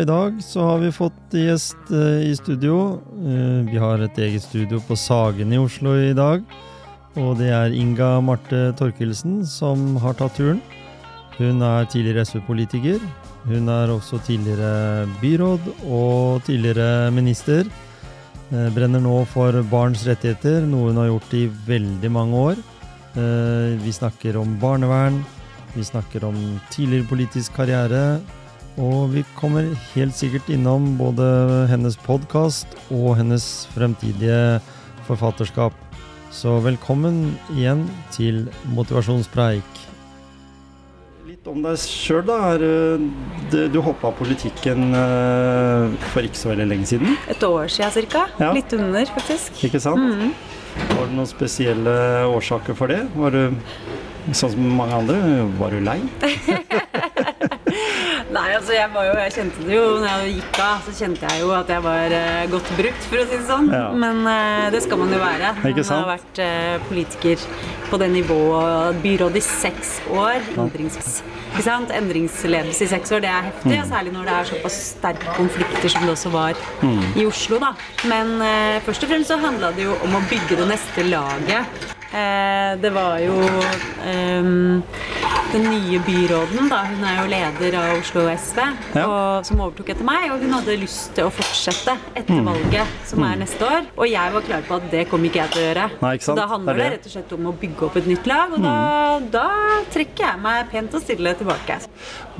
I dag så har vi fått gjest eh, i studio. Eh, vi har et eget studio på Sagen i Oslo i dag. Og det er Inga Marte Torkelsen som har tatt turen. Hun er tidligere SV-politiker. Hun er også tidligere byråd og tidligere minister. Eh, brenner nå for barns rettigheter, noe hun har gjort i veldig mange år. Vi snakker om barnevern, vi snakker om tidligere politisk karriere, og vi kommer helt sikkert innom både hennes podkast og hennes fremtidige forfatterskap. Så velkommen igjen til Motivasjonspreik. Litt om deg sjøl, da. Eh, du hoppa av politikken eh, for ikke så veldig lenge siden, Et år siden ca. Ja. Litt under, faktisk. ikke sant? Mhm. Var det noen spesielle årsaker for det? Var du sånn som mange andre? Var du lei? Altså jeg var jo, jeg kjente det jo når jeg gikk av, så kjente jeg jo at jeg var uh, godt brukt, for å si det sånn. Ja. Men uh, det skal man jo være. Ikke sant? Man har vært uh, politiker på det nivået, byråd i seks år. Endrings? Endringsledelse i seks år, det er heftig. Mm. Særlig når det er såpass sterke konflikter som det også var i Oslo. da. Men først og fremst så handla det jo om å bygge det neste laget. Det var jo ehm, den nye byråden, da. Hun er jo leder av Oslo SV, Ja. og, som overtok etter meg. Og hun hadde lyst til å fortsette etter Mm. valget, som er neste år. Og jeg var klar på at det kom ikke jeg til å gjøre. Nei? Da handler Det det, rett og slett om å bygge opp et nytt lag, og da, da trekker jeg meg pent og stille tilbake.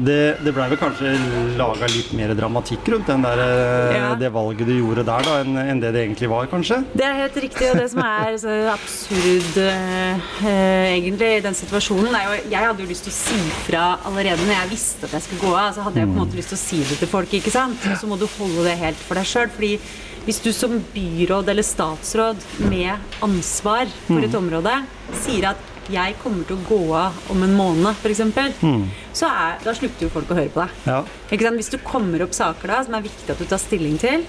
Det, det blei vel kanskje laga litt mer dramatikk rundt den der, eh, Ja. det valget du gjorde der, da, enn en det det egentlig var, kanskje? Det er helt riktig, og det som er så absurd eh, egentlig i den situasjonen, er jo Jeg hadde jo lyst til å si fra allerede når jeg visste at jeg skulle gå av. Så hadde jeg på en måte lyst til å si det til folk, ikke sant. Og så må du holde det helt for deg sjøl. Fordi hvis du som byråd eller statsråd med ansvar for et område sier at jeg kommer til å gå av om en måned, f.eks., så er, da slutter jo folk å høre på deg. Ja. Ikke sant? Hvis du kommer opp saker da som er viktig at du tar stilling til,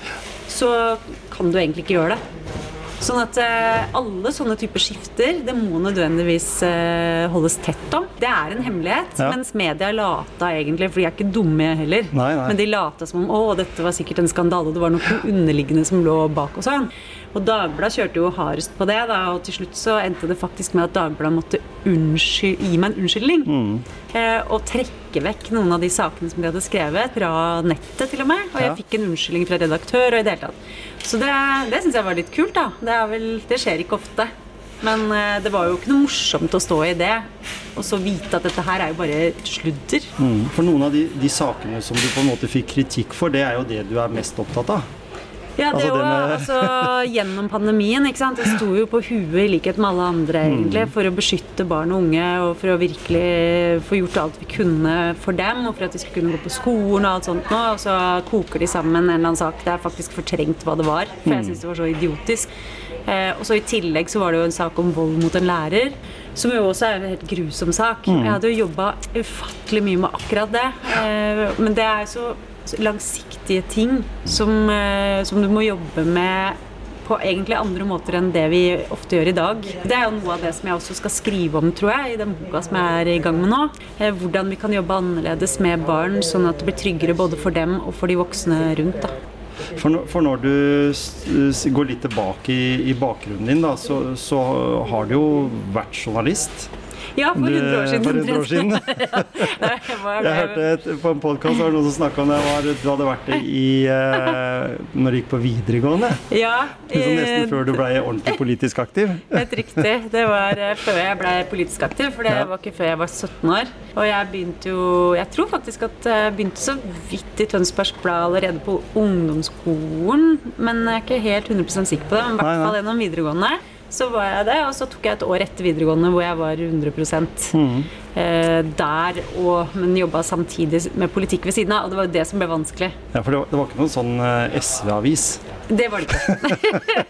så kan du egentlig ikke gjøre det. Sånn at eh, alle sånne typer skifter, det må nødvendigvis eh, holdes tett om. Det er en hemmelighet, Ja. mens media lata egentlig, for de er ikke dumme heller. Nei, nei. Men de lata som om å, dette var sikkert en skandale, det var noe underliggende som lå bak og sånn. Og Dagbladet kjørte jo hardest på det, da, og til slutt så endte det faktisk med at Dagbladet måtte unnskyld, gi meg en unnskyldning. Mm. Eh, og trekke vekk noen av de sakene som de hadde skrevet, fra nettet til og med. Og jeg fikk en unnskyldning fra redaktør og i det hele tatt. Så det, det syns jeg var litt kult, da. Det, vel, det skjer ikke ofte. Men eh, det var jo ikke noe morsomt å stå i det, og så vite at dette her er jo bare sludder. Mm. For noen av de, de sakene som du på en måte fikk kritikk for, det er jo det du er mest opptatt av. Ja, det Altså, det med- altså Gjennom pandemien, ikke sant. Jeg sto jo på huet i likhet med alle andre, egentlig, for å beskytte barn og unge, og for å virkelig få gjort alt vi kunne for dem, og for at de skulle kunne gå på skolen og alt sånt nå. Og så koker de sammen en eller annen sak. Det er faktisk fortrengt hva det var, for jeg syns det var så idiotisk. Eh, og så I tillegg så var det jo en sak om vold mot en lærer, som jo også er en helt grusom sak. Jeg hadde jo jobba ufattelig mye med akkurat det, eh, men det er jo så langsiktige ting som, eh, som du må jobbe med på egentlig andre måter enn det vi ofte gjør i dag. Det er jo noe av det som jeg også skal skrive om, tror jeg, i den boka som jeg er i gang med nå. Eh, Hvordan vi kan jobbe annerledes med barn, sånn at det blir tryggere både for dem og for de voksne rundt. da. For, når- du går litt tilbake i bakgrunnen din, da, så, så har du jo vært journalist. Ja, for Du- 100 år siden. For 100 år siden. Jeg var- Jeg hørte et, på en podkast noen som snakka om det. Var, du hadde vært det i uh, Når du gikk på videregående. Ja, Liksom nesten eh, før du ble ordentlig politisk aktiv. Helt riktig. Det var eh, før jeg ble politisk aktiv, for det Ja. var ikke før jeg var 17 år. Og jeg begynte jo Jeg tror faktisk at jeg begynte så vidt i Tønsbergs Blad allerede på ungdomsskolen, men jeg er ikke helt 100% sikker på det. Men i hvert fall gjennom videregående. Så var jeg det. Og så tok jeg et år etter videregående hvor jeg var 100 Mm. Eh, der, og, men jobba samtidig med politikk ved siden av. Og det var jo det som ble vanskelig. Ja, for det var, det var ikke noen sånn eh, SV-avis. Det var det ikke.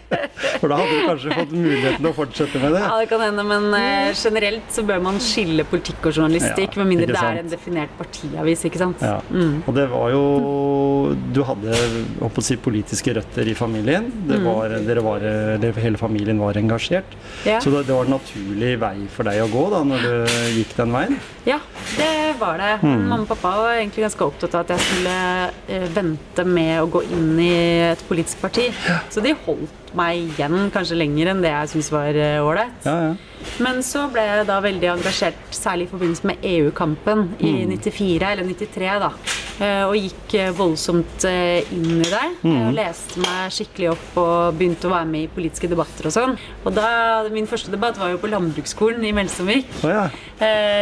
For da hadde du kanskje fått muligheten til å fortsette med det. Ja, det kan hende, men eh, generelt så bør man skille politikk og journalistikk, Ja, med mindre det er en definert partiavis, ikke sant. Ja. Mm. Og det var jo Du hadde holdt å si, politiske røtter i familien. Det Mm. var, dere var, dere, hele familien var engasjert. Ja. Så det, det var en naturlig vei for deg å gå da når du gikk den veien. Ja, det var det. Mm. Mamma og pappa var egentlig ganske opptatt av at jeg skulle eh, vente med å gå inn i et politisk parti. Så de holdt meg igjen kanskje lenger enn det jeg syns var eh, ålreit. Ja, ja. Men så ble jeg da veldig engasjert, særlig i forbindelse med EU-kampen i Mm. 94 eller 93, da. Eh, Og gikk eh, voldsomt inn i det. Mm. Og leste meg skikkelig opp og begynte å være med i politiske debatter og sånn. Og da, min første debatt var jo på landbruksskolen i Melsomvik Oh, ja.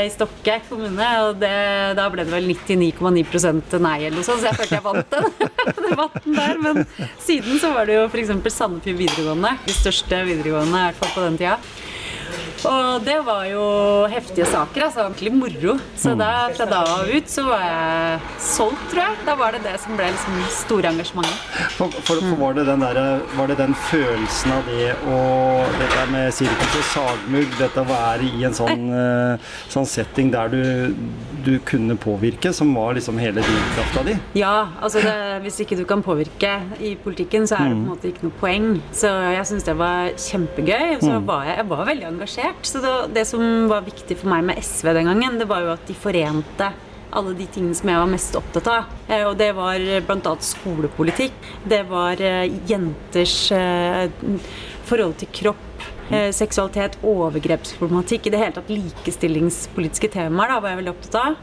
i Stokke kommune, og det, da ble det vel 99,9% nei eller noe sånt, så jeg følte jeg vant den debatten der. Men siden så var det jo f.eks. Sandefjord videregående, de største videregående i hvert fall på den tida. Og det var jo heftige saker, altså ordentlig moro. Så da, fra da av ut så var jeg solgt, tror jeg. Da var det det som ble liksom store engasjementet. For, for, for var, det den der, var det den følelsen av det og dette med sirkus og sagmugg, dette å være i en sånn, eh, sånn setting der du, du kunne påvirke, som var liksom hele drivkrafta di? Ja, altså det, hvis ikke du kan påvirke i politikken, så er det på en måte ikke noe poeng. Så jeg syns det var kjempegøy. Og så var jeg, jeg var veldig engasjert. Så det, det som var viktig for meg med SV den gangen, det var jo at de forente alle de tingene som jeg var mest opptatt av. Eh, Og det var bl.a. skolepolitikk. Det var eh, jenters eh, forhold til kropp. eh, Seksualitet, overgrepsproblematikk, i det hele tatt likestillingspolitiske temaer da, var jeg veldig opptatt av.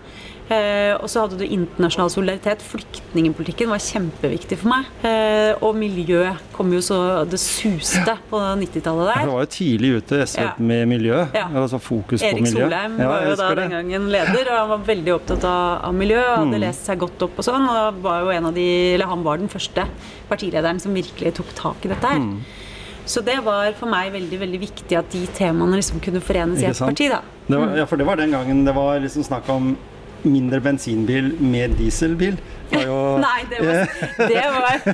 Eh, og så hadde du internasjonal solidaritet. Flyktningpolitikken var kjempeviktig for meg. Eh, og miljø kom jo så det suste på 90-tallet Det der. var jo tidlig ute SV Ja. med miljø, Ja. altså fokus på miljø. Erik. Solheim Ja, var jo da det. den gangen leder, og han var veldig opptatt av, av miljø. Hadde lest seg godt opp og sånn. Og var jo en av de, eller han var den første partilederen som virkelig tok tak i dette her. Så det var for meg veldig veldig viktig at de temaene liksom kunne forenes i et parti. da. Var, ja, for det var den gangen det var liksom snakk om mindre bensinbil med dieselbil. Var jo, Nei, det var, det var,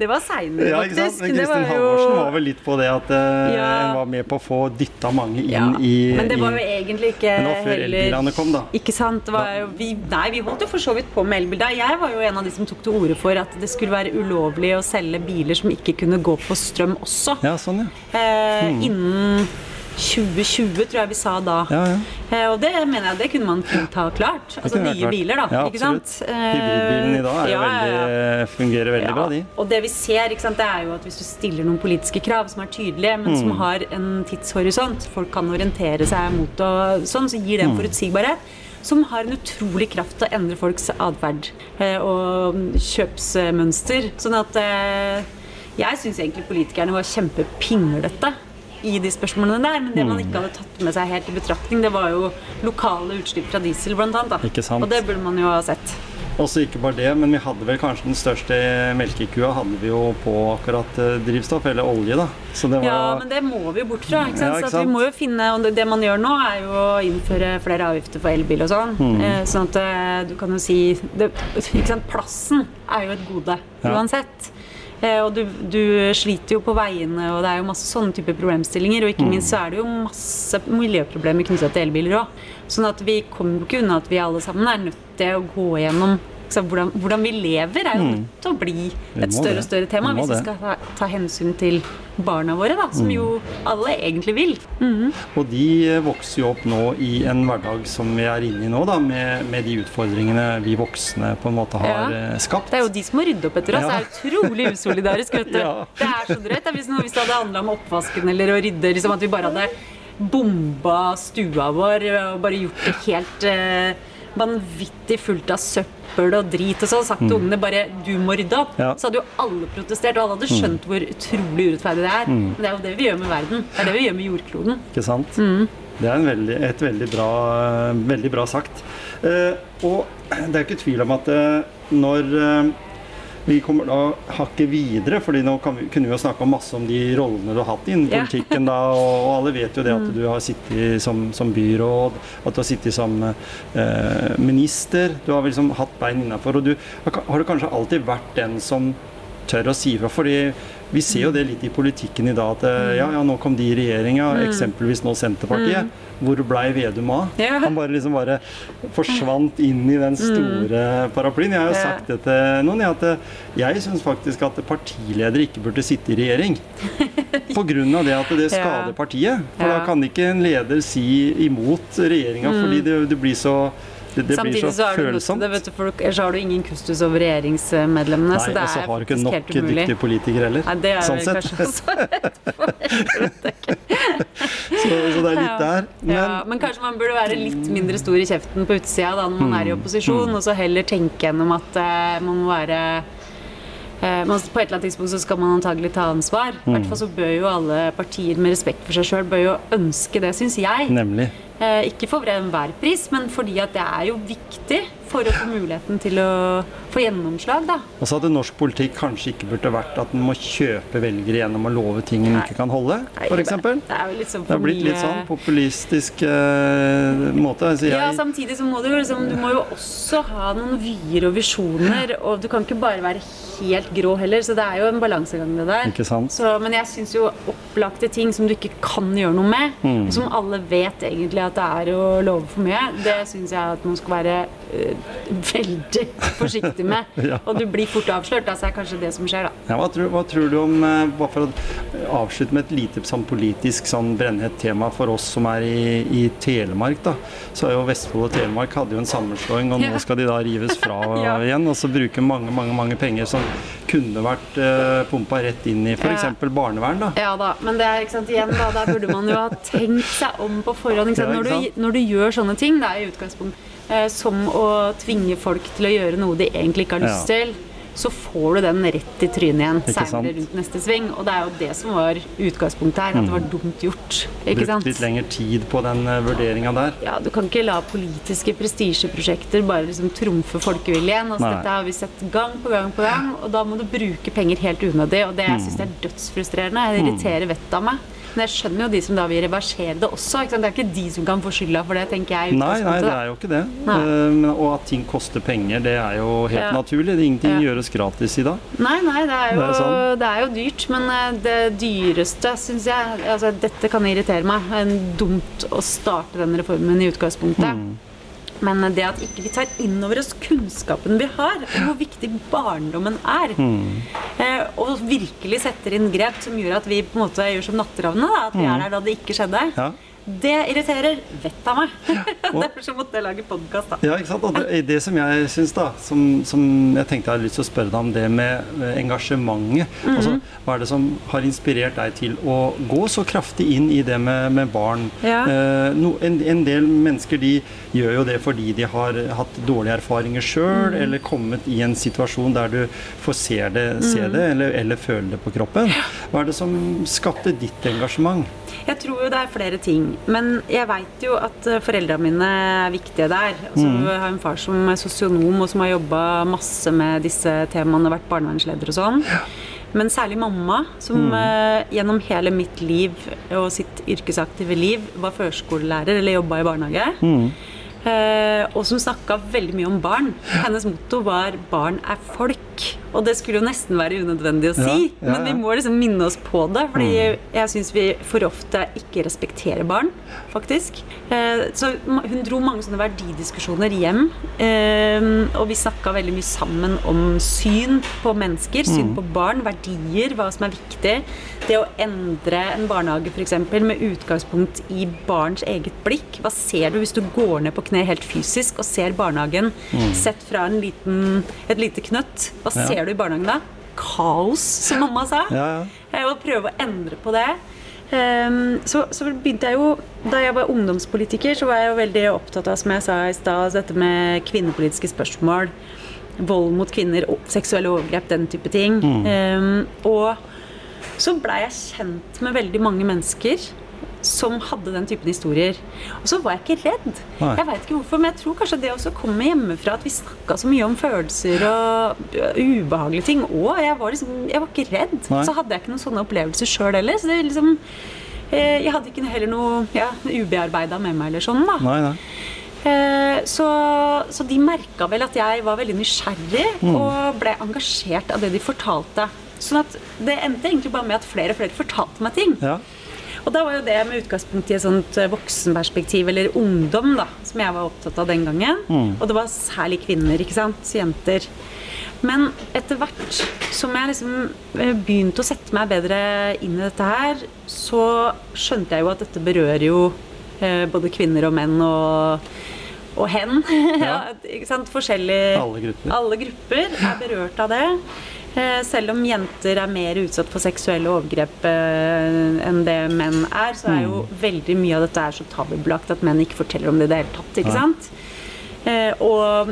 det var seinere, ja, faktisk. Men Kristin Halvorsen var vel litt på det at hun Ja. var med på å få dytta mange inn ja, i Men det var jo egentlig ikke Men det var før elbilene kom, da. Ikke sant. Var jo, vi, nei, vi holdt jo for så vidt på med elbil. Jeg var jo en av de som tok til orde for at det skulle være ulovlig å selge biler som ikke kunne gå på strøm også. Ja, sånn, ja. Eh, Innen 2020, tror jeg vi sa da. ja, ja. Eh, og det mener jeg det kunne man fint ha klart. Altså nye klart. biler, da. Ja, ikke sant? absolutt. Hybridbilen i dag er ja, veldig, fungerer veldig bra, de. Og det vi ser, ikke sant, det er jo at hvis du stiller noen politiske krav som er tydelige, men Mm. som har en tidshorisont, folk kan orientere seg mot og sånn, så gir det Mm. en forutsigbarhet. Som har en utrolig kraft til å endre folks atferd eh, og kjøpsmønster. Sånn at eh, jeg syns egentlig politikerne var kjempepinglete i de spørsmålene der. Men det man Mm. ikke hadde tatt med seg helt i betraktning, det var jo lokale utslipp fra diesel, blant annet. Da. Sant. Og det burde man jo ha sett. Også ikke bare det, men vi hadde vel kanskje den største melkekua hadde vi jo på akkurat eh, drivstoff, eller olje, da. Så det var Ja, men det må vi jo bort fra. ikke sant? Ja, ikke Så at vi må jo finne, og det- Det man gjør nå, er jo å innføre flere avgifter for elbil og sånn. Mm. Eh, Sånn at eh, du kan jo si det, ikke sant? Plassen er jo et gode Ja. uansett. Eh, Og du, du sliter jo på veiene, og det er jo masse sånne typer problemstillinger. Og ikke Mm. minst så er det jo masse miljøproblemer knyttet til elbiler òg. Sånn at vi kommer jo ikke unna at vi alle sammen er nødt til å gå gjennom sant, hvordan, hvordan vi lever, er jo nødt til å bli Mm. Et større og større tema hvis vi skal ta, ta hensyn til barna våre, da, Mm. som jo alle egentlig vil. Og de eh, vokser jo opp nå i en hverdag som vi er inne i nå, da, med, med de utfordringene vi voksne på en måte har Ja. eh, skapt. Det er jo de som må rydde opp etter oss. Ja. Det er utrolig usolidarisk. vet du. Ja. Det er så drøyt. Hvis, hvis det hadde handla om oppvasken eller å rydde, liksom at vi bare hadde bomba stua vår og bare gjort det helt eh, vanvittig fullt av søppel og drit og sånn, sagt til ungene bare 'du må rydde opp', Mm. Ja. så hadde jo alle protestert, og alle hadde skjønt hvor utrolig urettferdig det er. Mm. Men det er jo det vi gjør med verden. Det er det vi gjør med jordkloden. Ikke sant? Mm. Det er en veldig, et veldig bra, veldig bra sagt. Eh, og det er ikke tvil om at eh, når, eh, vi kommer da hakket videre, fordi nå kan vi, kunne vi jo snakke masse om de rollene du har hatt innen politikken da, og, og alle vet jo det at du har sittet som, som byråd, at du har sittet som eh, minister, du har liksom hatt bein innafor, og du har, du kanskje alltid vært den som tør å si ifra, fordi vi ser jo det litt i politikken i dag, at eh, ja, ja, nå kom de i regjeringa, eksempelvis nå Senterpartiet. Hvor blei Vedum av? Ja. Han bare liksom bare forsvant inn i den store paraplyen. Jeg har jo Ja. sagt det til noen, jeg, at eh, jeg syns faktisk at partiledere ikke burde sitte i regjering. På grunn av det at det skader partiet. For da kan ikke en leder si imot regjeringa, fordi det, det blir så det, det blir Samtidig så så følsomt. det, du, for ellers har du ingen kustus over regjeringsmedlemmene. Nei, så det og så er har du ikke nok dyktige politikere heller. Nei, det er sånn sett. kanskje også et poeng. Så, så det er litt der. Men ja, men kanskje man burde være litt mindre stor i kjeften på utsida da når man er i Mm. opposisjon, og så heller tenke gjennom at uh, man må være eh, På et eller annet tidspunkt så skal man antagelig ta ansvar. I Mm. hvert fall så bør jo alle partier med respekt for seg sjøl bør jo ønske det, syns jeg. nemlig. Eh, ikke for enhver pris, men fordi at det er jo viktig for å få muligheten til å få gjennomslag, da. Og så hadde norsk politikk kanskje ikke burde vært at en må kjøpe velgere gjennom å love ting en ikke kan holde, f.eks. Det er jo liksom for Det har blitt litt sånn populistisk eh, måte. Altså Ja, samtidig så må du, liksom, du må jo også ha noen vyer og visjoner, og du kan ikke bare være helt grå heller, så det er jo en balansegang det der. Ikke sant? Så, men jeg syns jo opplagte ting som du ikke kan gjøre noe med, Mm. som alle vet egentlig at det er å love for mye, det syns jeg at man skal være øh, veldig forsiktig med. Ja. Og du blir fort avslørt, altså er kanskje det som skjer, da. ja, hva, tror, hva tror du om eh, Bare for å avslutte med et lite sånn politisk sånn brennhett tema for oss som er i, i Telemark, da. Så er jo Vestfold og Telemark hadde jo en sammenslåing, og Ja. nå skal de da rives fra Ja. igjen. Og så bruke mange, mange, mange penger som kunne vært uh, pumpa rett inn i f.eks. Barnevern, da. Ja da, men det er ikke sant igjen da, der burde man jo ha tenkt seg om på forhånd. Når, du, når du gjør sånne ting, det er i utgangspunkt eh, som å tvinge folk til å gjøre noe de egentlig ikke har lyst til, så får du den rett i trynet igjen seinere rundt neste sving. Og det er jo det som var utgangspunktet her, at det var dumt gjort. Ikke Brukt litt lengre tid på den uh, vurderinga der. Ja, Du kan ikke la politiske prestisjeprosjekter bare liksom trumfe folkeviljen. Altså, dette har vi sett gang på gang på gang, og da må du bruke penger helt unødig. Og det jeg synes jeg er dødsfrustrerende. Det irriterer vettet av meg. Men jeg skjønner jo de som da vil reversere det også. Ikke sant? Det er ikke de som kan få skylda for det, tenker jeg. Nei, nei, det er jo ikke det. Eh, og at ting koster penger, det er jo helt Ja. naturlig. Ingenting Ja. gjøres gratis i dag. Nei, nei, det er jo, Det er sånn. det er jo dyrt, men eh, det dyreste syns jeg altså, Dette kan irritere meg. Det er dumt å starte den reformen i utgangspunktet. Mm. Men det at ikke vi tar inn over oss kunnskapen vi har om hvor viktig barndommen er, Mm. eh, og virkelig setter inn grep som gjør at vi på en måte gjør som natteravnene, at vi er der da det ikke skjedde, Mm. Ja. Det irriterer vettet av meg. Og- Derfor så måtte jeg lage podkast, da. Ja, ikke sant? Og det, det som jeg syns, da, som, som jeg tenkte jeg hadde lyst til å spørre deg om det med engasjementet. engasjementet. -hmm. Altså, hva er det som har inspirert deg til å gå så kraftig inn i det med, med barn? Ja. Eh, no, en, en del mennesker de gjør jo det fordi de har hatt dårlige erfaringer sjøl, Mhm. eller kommet i en situasjon der du får se det, se Mhm. det eller, eller føle det på kroppen. Hva er det som skapte ditt engasjement? Jeg tror jo det er flere ting. Men jeg veit jo at eh, foreldrene mine er viktige der. Altså, Jeg har en far som er sosionom og som har jobba masse med disse temaene, vært barnevernsleder og sånn. Men særlig mamma, som eh, gjennom hele mitt liv og sitt yrkesaktive liv var førskolelærer eller jobba i barnehage. Eh, og som snakka veldig mye om barn. Hennes motto var 'barn er folk'. Og det skulle jo nesten være unødvendig å si, Ja, ja, men vi må liksom minne oss på det. Fordi jeg syns vi for ofte ikke respekterer barn, faktisk. Eh, så hun dro mange sånne verdidiskusjoner hjem. Eh, og vi snakka veldig mye sammen om syn på mennesker, syn på barn, verdier, hva som er viktig. Det å endre en barnehage f.eks. med utgangspunkt i barns eget blikk. Hva ser du hvis du går ned på kne helt fysisk og ser barnehagen sett fra en liten, et lite knøtt? Hva Ja. ser du i barnehagen da? Kaos, som mamma sa. Ja, ja. Jeg prøve å endre på det. Um, så, så begynte jeg jo Da jeg var ungdomspolitiker, så var jeg jo veldig opptatt av som jeg sa i sted, dette med kvinnepolitiske spørsmål. Vold mot kvinner, seksuelle overgrep, den type ting. Ehm, og så blei jeg kjent med veldig mange mennesker som hadde den typen historier. Og så var jeg ikke redd. Nei. Jeg vet ikke hvorfor, men jeg tror kanskje det også kommer hjemmefra at vi snakka så mye om følelser og ubehagelige ting. Og jeg var liksom Jeg var ikke redd. Nei. Så hadde jeg ikke noen sånne opplevelser sjøl heller. Så det liksom eh, Jeg hadde ikke heller noe ja, ubearbeida med meg eller sånn, da. Nei, nei. Eh, Så, så de merka vel at jeg var veldig nysgjerrig Mm. og ble engasjert av det de fortalte. Sånn at det endte egentlig bare med at flere og flere fortalte meg ting. Ja. Og da var jo det med utgangspunkt i et sånt eh, voksenperspektiv, eller ungdom, da, som jeg var opptatt av den gangen. Mm. Og det var særlig kvinner, ikke sant. Jenter. Men etter hvert som jeg liksom eh, begynte å sette meg bedre inn i dette her, så skjønte jeg jo at dette berører jo eh, både kvinner og menn og, og hen. ja? Forskjellige Alle grupper. alle grupper er berørt av det. Eh, Selv om jenter er mer utsatt for seksuelle overgrep eh, enn det menn er, så er jo veldig mye av dette er så tabubelagt at menn ikke forteller om det i det hele tatt. ikke sant? Eh, Og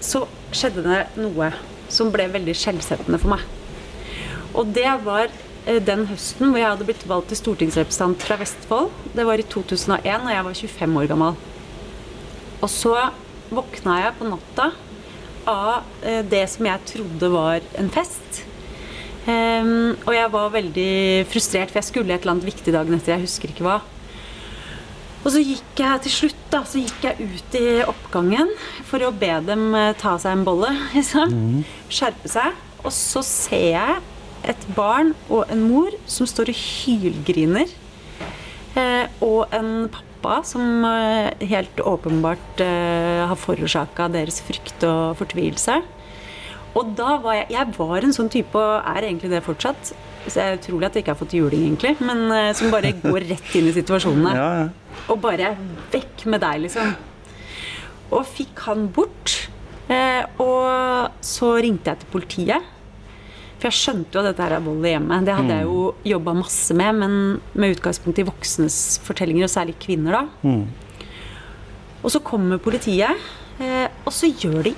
så skjedde det noe som ble veldig skjellsettende for meg. Og det var den høsten hvor jeg hadde blitt valgt til stortingsrepresentant fra Vestfold. Det var i 2001, og jeg var 25 år gammel. Og så våkna jeg på natta av eh, det som jeg trodde var en fest. Um, og jeg var veldig frustrert, for jeg skulle et eller annet viktig dagen etter. Jeg husker ikke hva. Og så gikk jeg til slutt da, så gikk jeg ut i oppgangen for å be dem eh, ta seg en bolle. Liksom. Skjerpe seg. Og så ser jeg et barn og en mor som står og hylgriner. Eh, og en pappa som eh, helt åpenbart eh, har forårsaka deres frykt og fortvilelse. Og da var jeg Jeg var en sånn type, og er egentlig det fortsatt. Så jeg er utrolig at jeg ikke har fått juling, egentlig. Men eh, som bare går rett inn i situasjonene. Ja, ja. Og bare vekk med deg, liksom. Og fikk han bort. Eh, og så ringte jeg til politiet. For jeg skjønte jo at dette her er vold i hjemmet. Det hadde jeg jo jobba masse med, men med utgangspunkt i voksnes fortellinger, og særlig kvinner, da. Mm. Og så kommer politiet, eh, og så gjør de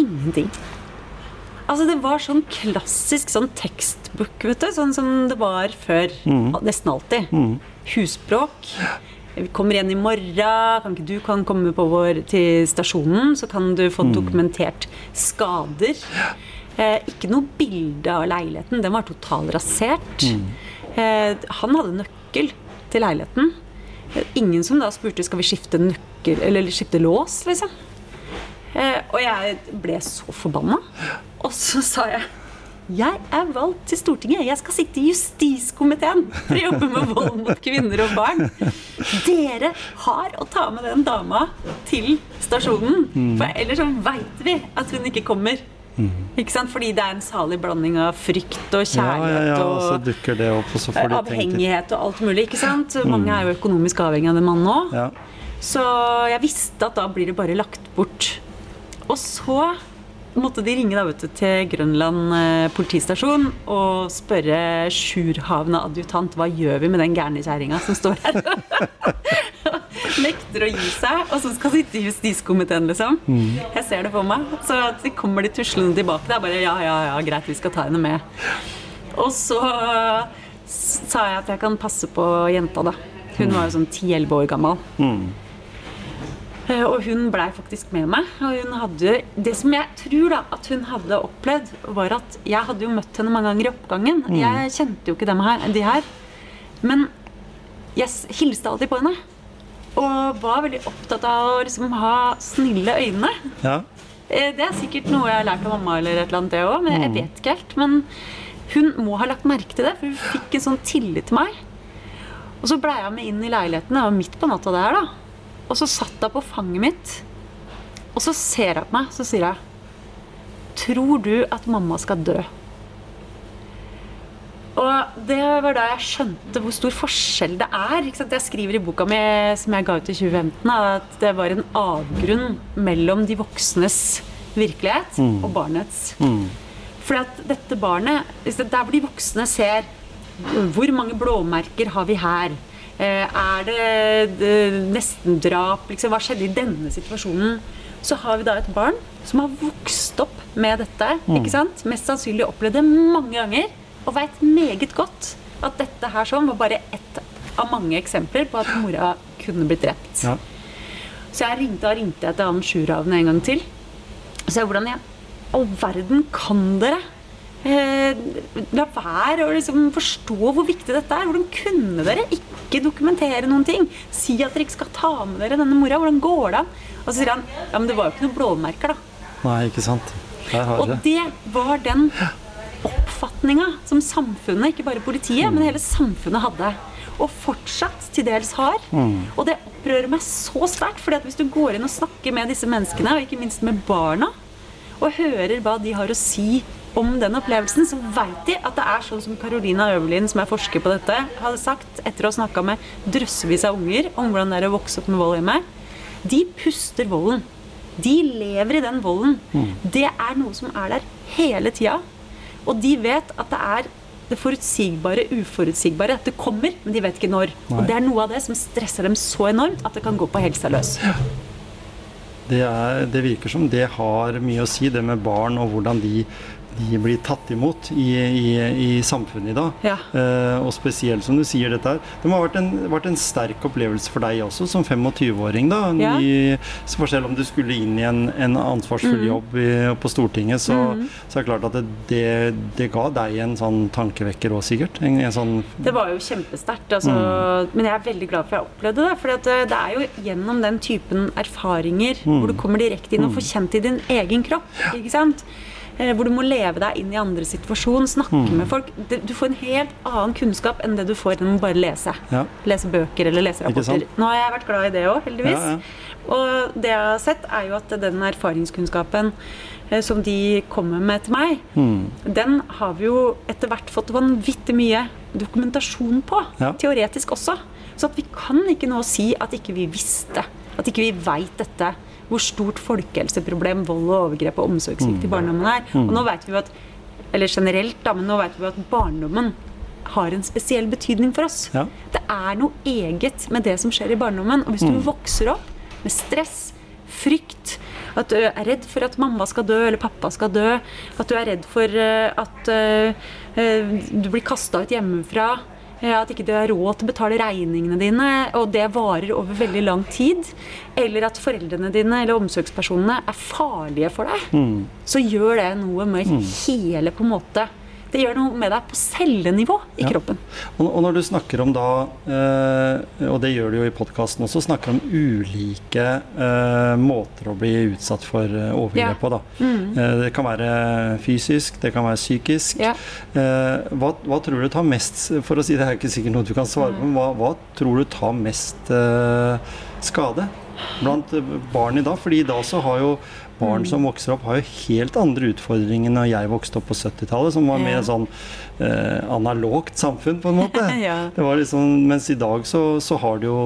ingenting. Altså Det var sånn klassisk sånn tekstbook, vet du. Sånn som det var før. Nesten alltid. Husbråk. Vi kommer igjen i morgen. Kan ikke du kan komme på vår, til stasjonen, så kan du få dokumentert skader. Eh, ikke noe bilde av leiligheten. Den var totalrasert. Eh, han hadde nøkkel til leiligheten. Eh, Ingen som da spurte skal vi skifte nøkkel eller skifte lås, liksom. Eh, og jeg ble så forbanna. Og så sa jeg jeg er valgt til Stortinget. Jeg skal sitte i justiskomiteen for å jobbe med vold mot kvinner og barn. Dere har å ta med den dama til stasjonen. For ellers så veit vi at hun ikke kommer. Ikke sant? Fordi det er en salig blanding av frykt og kjærlighet ja, ja, og og opp, og så får avhengighet og alt mulig. ikke sant? Mange er jo økonomisk avhengig av den mannen òg. Ja. Så jeg visste at da blir det bare lagt bort. Og så måtte de ringe da, vet du, til Grønland eh, politistasjon og spørre Sjurhavna adjutant hva gjør vi med den gærne kjerringa som står her. Nekter å gi seg, og som skal sitte i justiskomiteen, liksom. Jeg ser det for meg. Så kommer de tuslende tilbake. Det er bare ja, ja, ja, greit, vi skal ta henne med. Og så sa jeg at jeg kan passe på jenta, da. Hun var jo sånn 10-11 år gammel. Mm. Og hun blei faktisk med meg. Og hun hadde Det som jeg tror da at hun hadde opplevd, var at jeg hadde jo møtt henne mange ganger i oppgangen. Jeg kjente jo ikke dem her, de her. Men jeg hilste alltid på henne. Og var veldig opptatt av å liksom ha snille øyne. ja. Eh, Det er sikkert noe jeg har lært av mamma, eller et eller annet det òg, men jeg vet ikke helt. Men hun må ha lagt merke til det, for hun fikk en sånn tillit til meg. Og så blei jeg med inn i leiligheten. Det var midt på natta, det her, da. Og så satt hun på fanget mitt. Og så ser hun på meg, så sier hun Tror du at mamma skal dø? Og det var da jeg skjønte hvor stor forskjell det er. Ikke sant? Jeg skriver i boka mi som jeg ga ut i 2015, at det var en avgrunn mellom de voksnes virkelighet og barnets. Fordi at dette barnet Der hvor de voksne ser hvor mange blåmerker har vi her? Eh, Er det, nestendrap? Liksom, hva skjedde i denne situasjonen? Så har vi da et barn som har vokst opp med dette. ikke sant? Mest sannsynlig opplevd det mange ganger og veit meget godt at dette her sånn var bare ett av mange eksempler på at mora kunne blitt drept. Ja. Så jeg ringte, da ringte jeg til han Sjurhavn en gang til. Så jeg, hvordan i all verden kan dere eh, la være å liksom forstå hvor viktig dette er? Hvordan kunne dere ikke dokumentere noen ting? Si at dere ikke skal ta med dere denne mora. Hvordan går det an? Og så sier han ja, men det var jo ikke noen blåmerker, da. Nei, ikke sant. Har Og det var den oppfatninga som samfunnet, ikke bare politiet, men hele samfunnet hadde. Og fortsatt til dels har. Og det opprører meg så sterkt. fordi hvis du går inn og snakker med disse menneskene, og ikke minst med barna, og hører hva de har å si om den opplevelsen, så veit de at det er sånn som Carolina Øverlin, som er forsker på dette, hadde sagt etter å ha snakka med drøssevis av unger om hvordan det er å vokse opp med vold hjemme. De puster volden. De lever i den volden. Det er noe som er der hele tida. Og de vet at det er det forutsigbare, uforutsigbare. Det kommer, men de vet ikke når. Nei. Og det er noe av det som stresser dem så enormt at det kan gå på helsa løs. Det, er, det virker som det har mye å si, det med barn og hvordan de, de blir tatt imot i, i, i samfunnet i dag. Ja. Eh, og spesielt som du sier dette her. Det må ha vært en, vært en sterk opplevelse for deg også, som 25-åring. da. Ja. I, selv om du skulle inn i en, en ansvarsfull Mm. jobb i, på Stortinget, så, så er det klart at det, det, det ga deg en sånn tankevekker òg, sikkert. En, en sånn Det var jo kjempesterkt. Altså, Men jeg er veldig glad for at jeg opplevde det. For det er jo gjennom den typen erfaringer hvor du kommer direkte inn og får kjent i din egen kropp. ikke sant? Eh, Hvor du må leve deg inn i andre situasjon, snakke med folk. Du får en helt annen kunnskap enn det du får gjennom bare lese. Ja. Lese bøker eller lese rapporter. Nå har jeg vært glad i det òg, heldigvis. Ja, ja. Og det jeg har sett, er jo at den erfaringskunnskapen eh, som de kommer med til meg, Mm. den har vi jo etter hvert fått vanvittig mye dokumentasjon på. Teoretisk også. Så at vi kan ikke nå si at ikke vi visste. At ikke vi veit dette. Hvor stort folkehelseproblem vold og overgrep og omsorgssvikt i barndommen er. Og nå vet vi at eller generelt, da, men nå vet vi at barndommen har en spesiell betydning for oss. Ja. Det er noe eget med det som skjer i barndommen. Og hvis Mm. du vokser opp med stress, frykt, at du er redd for at mamma skal dø eller pappa skal dø, at du er redd for eh, at eh, eh, du blir kasta ut hjemmefra, at ikke du har råd til å betale regningene dine, og det varer over veldig lang tid, eller at foreldrene dine eller omsorgspersonene er farlige for deg, Mm. så gjør det noe med hele på en måte Det gjør noe med deg på cellenivå i Ja. kroppen. Og, når du snakker om da, eh, og det gjør du jo i podkasten også, snakker om ulike eh, måter å bli utsatt for eh, overgrep på. da. Eh, det kan være fysisk, det kan være psykisk. Ja. Eh, hva, hva tror du tar mest For å si det er ikke sikkert noe du kan svare på, men hva, hva tror du tar mest skade blant eh, barn i dag? Fordi i dag så har jo barn som vokser opp, har jo helt andre utfordringer enn da jeg vokste opp på 70-tallet, som var Ja. mer sånn eh, analogt samfunn, på en måte. Ja. Det var liksom, mens i dag så, så har du jo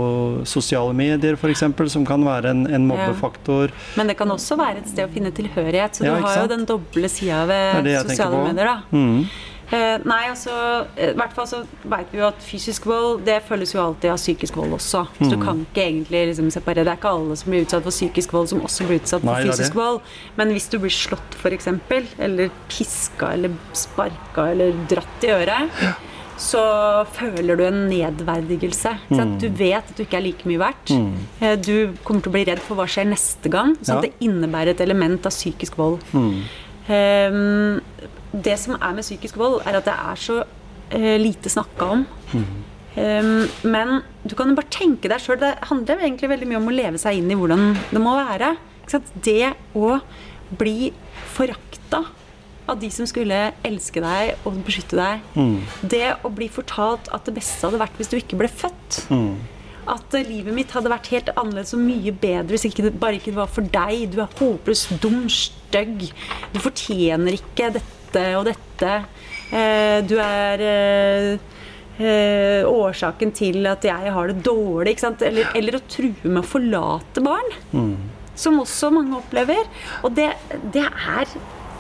sosiale medier, f.eks., som kan være en, en mobbefaktor. Men det kan også være et sted å finne tilhørighet. Så du har jo den doble sida ved sosiale medier. da. Mm. Eh, nei, altså eh, I hvert fall så vet vi jo at fysisk vold det følges jo alltid av psykisk vold også. Så Mm. du kan ikke egentlig liksom separere. Det er ikke alle som blir utsatt for psykisk vold, som også blir utsatt for fysisk vold. Men hvis du blir slått, f.eks., eller piska eller sparka eller dratt i øret, så føler du en nedverdigelse. Mm. Du vet at du ikke er like mye verdt. Eh, Du kommer til å bli redd for hva skjer neste gang. Så Ja. det innebærer et element av psykisk vold. Mm. Ehm, det som er med psykisk vold, er at det er så uh, lite snakka om. Ehm, men du kan jo bare tenke deg sjøl. Det handler egentlig veldig mye om å leve seg inn i hvordan det må være. Det å bli forakta av de som skulle elske deg og beskytte deg. Mm. Det å bli fortalt at det beste hadde vært hvis du ikke ble født. Mm. At eh, livet mitt hadde vært helt annerledes og mye bedre hvis ikke det bare ikke var for deg. Du er håpløs, dum, stygg. Du fortjener ikke dette og dette. Eh, du er eh, eh, årsaken til at jeg har det dårlig. Eller, eller å true med å forlate barn. Mm. Som også mange opplever. Og det, det er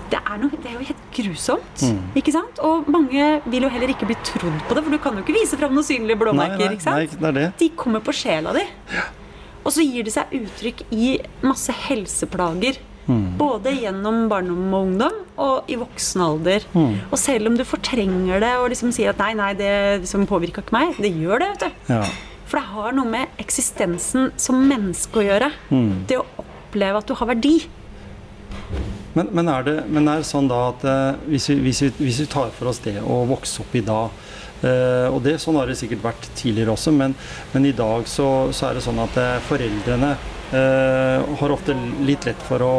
det er, noe, det er jo helt grusomt. Mm. ikke sant? Og mange vil jo heller ikke bli trodd på det, for du kan jo ikke vise fram noen synlige Nei, blåmerker. nei, nei, det det. De kommer på sjela di. Og så gir det seg uttrykk i masse helseplager Mm. Både gjennom barndom og ungdom og i voksen alder. Mm. Og selv om du fortrenger det og liksom sier at nei, nei, det liksom påvirka ikke meg, det gjør det. vet du. Ja. For det har noe med eksistensen som menneske å gjøre. Mm. Det å oppleve at du har verdi. Men, men, er det, men er det sånn da at eh, hvis, vi, hvis, vi, hvis vi tar for oss det å vokse opp i dag eh, Og det, sånn har det sikkert vært tidligere også, men, men i dag så, så er det sånn at eh, foreldrene eh, har ofte litt lett for å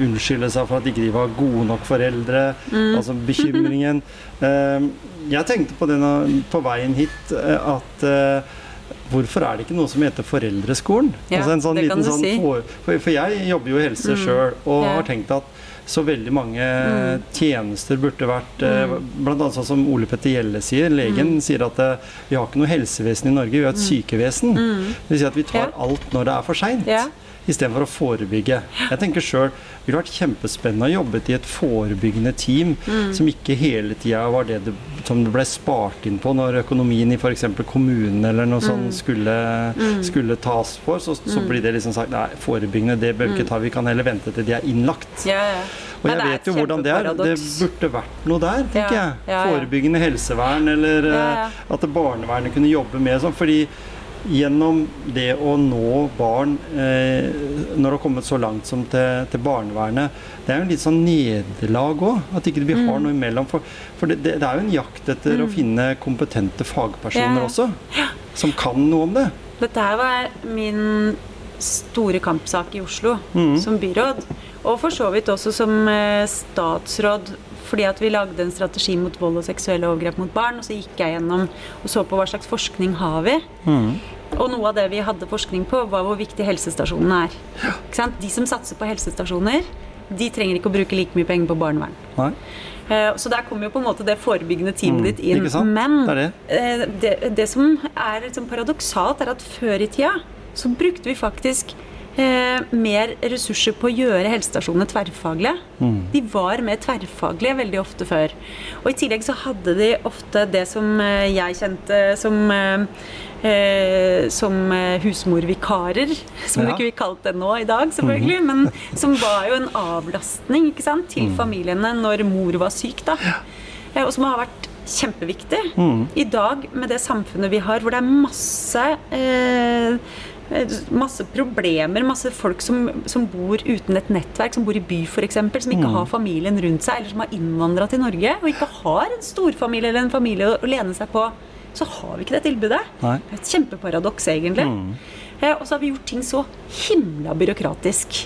unnskylde seg for at ikke de var gode nok foreldre. Altså bekymringen. Uh, jeg tenkte på det på veien hit uh, at Hvorfor er det ikke noe som heter Foreldreskolen? Ja, altså en sånn liten sånn si. for, for, jeg jobber jo i helse sjøl, og yeah. har tenkt at så veldig mange tjenester burde vært mm. Blant annet sånn som Ole Petter Gjelle sier. Legen sier at eh, vi har ikke noe helsevesen i Norge, vi har et sykevesen. Det vil si at vi tar alt når det er for seint. Ja. Istedenfor å forebygge. Jeg tenker selv, Det ville vært kjempespennende å jobbe i et forebyggende team som ikke hele tida var det, det som det ble spart inn på når økonomien i f.eks. kommunen eller noe sånt skulle, skulle tas for. Så, så blir det liksom sagt nei, forebyggende det bør vi ikke ta, vi kan heller vente til de er innlagt. Ja, ja. Og jeg vet jo hvordan det er. Det burde vært noe der, tenker Ja, jeg. Forebyggende helsevern, eller eh, at barnevernet kunne jobbe med sånn. Fordi gjennom det å nå barn eh, når det har kommet så langt som til, til barnevernet, det er jo en litt sånn nederlag òg. At ikke vi Mm. har noe imellom. For, for det, det, er jo en jakt etter å finne kompetente fagpersoner Ja, ja. også. Som kan noe om det. Dette her var min store kampsak i Oslo mm. som byråd. Og for så vidt også som eh, statsråd, fordi at vi lagde en strategi mot vold og seksuelle overgrep mot barn. Og så gikk jeg gjennom og så på hva slags forskning har vi. Mhm. Og noe av det vi hadde forskning på, var hvor viktig helsestasjonene er. De som satser på helsestasjoner, de trenger ikke å bruke like mye penger på barnevern. Nei? Eh, Så der kommer jo på en måte det forebyggende teamet Mm, ditt inn. Men Det er det. eh, det, det som er sånn paradoksalt, er at før i tida så brukte vi faktisk eh, mer ressurser på å gjøre helsestasjonene tverrfaglige. Mm. De var mer tverrfaglige veldig ofte før. Og i tillegg så hadde de ofte det som eh, jeg kjente som eh, eh, som eh, husmorvikarer, som Ja. du ikke vil kalt det nå i dag, selvfølgelig, men som var jo en avlastning ikke sant, til familiene når mor var syk. da. Eh, Og som har vært kjempeviktig. I dag, med det samfunnet vi har, hvor det er masse eh, Masse problemer, masse folk som, som bor uten et nettverk, som bor i by f.eks., som ikke har familien rundt seg, eller som har innvandra til Norge og ikke har en storfamilie eller en familie å lene seg på, så har vi ikke det tilbudet. Nei. Det er et kjempeparadoks, egentlig. Eh, og så har vi gjort ting så himla byråkratisk.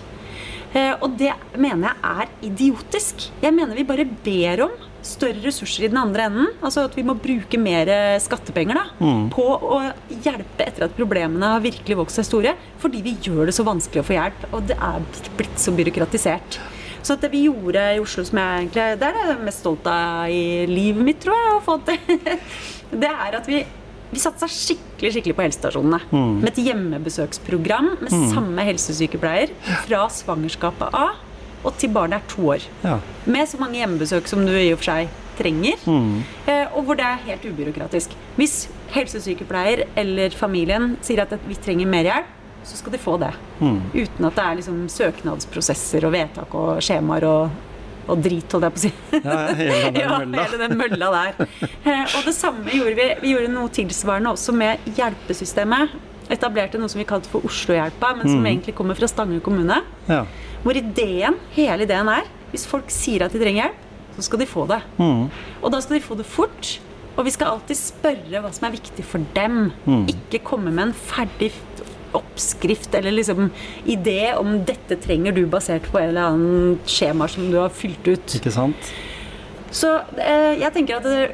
Eh, og det mener jeg er idiotisk. Jeg mener vi bare ber om større ressurser i den andre enden. Altså at vi må bruke mer skattepenger da, på å hjelpe etter at problemene har virkelig vokst seg store. Fordi vi gjør det så vanskelig å få hjelp, og det er blitt så byråkratisert. Så det vi gjorde i Oslo, som jeg egentlig det er det jeg er mest stolt av i livet mitt, tror jeg, å få til, det er at vi vi satsa skikkelig skikkelig på helsestasjonene. Med et hjemmebesøksprogram med samme helsesykepleier fra svangerskapet av og til barnet er to år. Ja. Med så mange hjemmebesøk som du i og for seg trenger. Mm. og hvor det er helt ubyråkratisk. Hvis helsesykepleier eller familien sier at vi trenger mer hjelp, så skal de få det. Uten at det er liksom søknadsprosesser og vedtak og skjemaer og, og drit, holdt jeg på å si. Ja, hele den ja, hele den mølla der. Eh, og det samme gjorde vi. Vi gjorde noe tilsvarende også med hjelpesystemet. Etablerte noe som vi kalte for Oslohjelpa, men som egentlig kommer fra Stange kommune. Ja. Hvor ideen, hele ideen er hvis folk sier at de trenger hjelp, så skal de få det. Og da skal de få det fort. Og vi skal alltid spørre hva som er viktig for dem. Ikke komme med en ferdig oppskrift eller liksom idé om dette trenger du basert på en eller annen skjema som du har fylt ut. Ikke sant? Så eh, jeg tenker at det,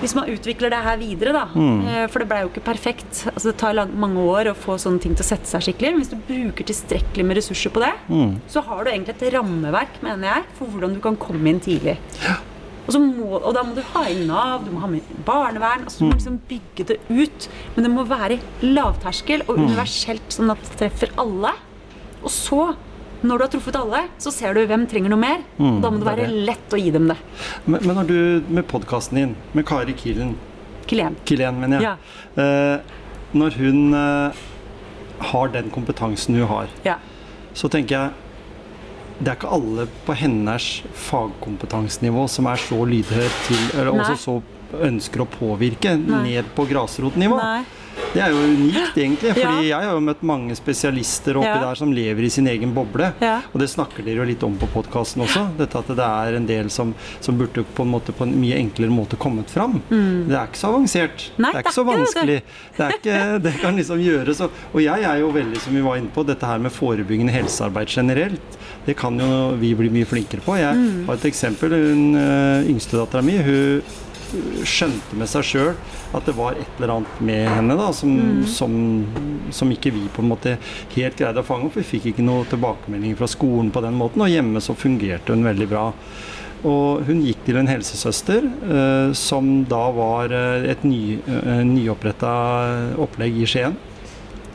hvis man utvikler det her videre, da mm. For det blei jo ikke perfekt. Altså Det tar mange år å få sånne ting til å sette seg skikkelig. Men hvis du bruker tilstrekkelig med ressurser på det, så har du egentlig et rammeverk, mener jeg, for hvordan du kan komme inn tidlig. Og, så må, og da må du ha inn Nav, du må ha med barnevern. Altså du må liksom bygge det ut. Men det må være lavterskel og universelt, sånn at det treffer alle. Og så, når du har truffet alle, så ser du hvem trenger noe mer. og da må det være lett å gi dem det. Men, men når du med podkasten din, med Kari Kilen, Kilen. Kilen, mener jeg, eh, når hun eh, har den kompetansen hun har, Ja. så tenker jeg det er ikke alle på hennes fagkompetansenivå som er så lydhør til Eller Nei. også så ønsker å påvirke Nei. ned på grasrotnivå. Det er jo unikt, egentlig. Fordi Ja. jeg har jo møtt mange spesialister oppi Ja. der som lever i sin egen boble. Ja. Og det snakker dere jo litt om på podkasten også. Dette at det er en del som, som burde på en måte på en mye enklere måte kommet fram. Det er ikke så avansert. Mm. Nei, det er ikke så vanskelig. Det, ikke, det kan liksom gjøres. Og, og jeg er jo veldig, som vi var inne på, dette her med forebyggende helsearbeid generelt. Det kan jo vi bli mye flinkere på. Jeg Mm. har et eksempel. Hun øh, yngstedattera mi, hun skjønte med seg sjøl at det var et eller annet med henne da, som, Mm. som, som ikke vi på en måte helt greide å fange opp. Vi fikk ikke noe tilbakemelding fra skolen på den måten, og hjemme så fungerte hun veldig bra. Og hun gikk til en helsesøster eh, som da var eh, et ny, uh, nyoppretta opplegg i Skien.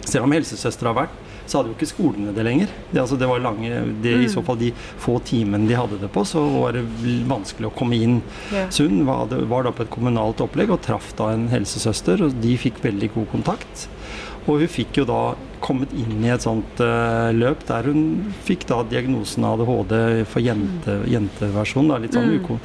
Selv om helsesøster har vært, så hadde jo ikke skolene det lenger. Det, altså, det var lange, det, I så fall de få timene de hadde det på, så var det vanskelig å komme inn. Ja. Så hun var, var da på et kommunalt opplegg og traff da en helsesøster, og de fikk veldig god kontakt. Og hun fikk jo da kommet inn i et sånt uh, løp der hun fikk da diagnosen ADHD for jente, jenteversjon. Da, litt sånn Mm.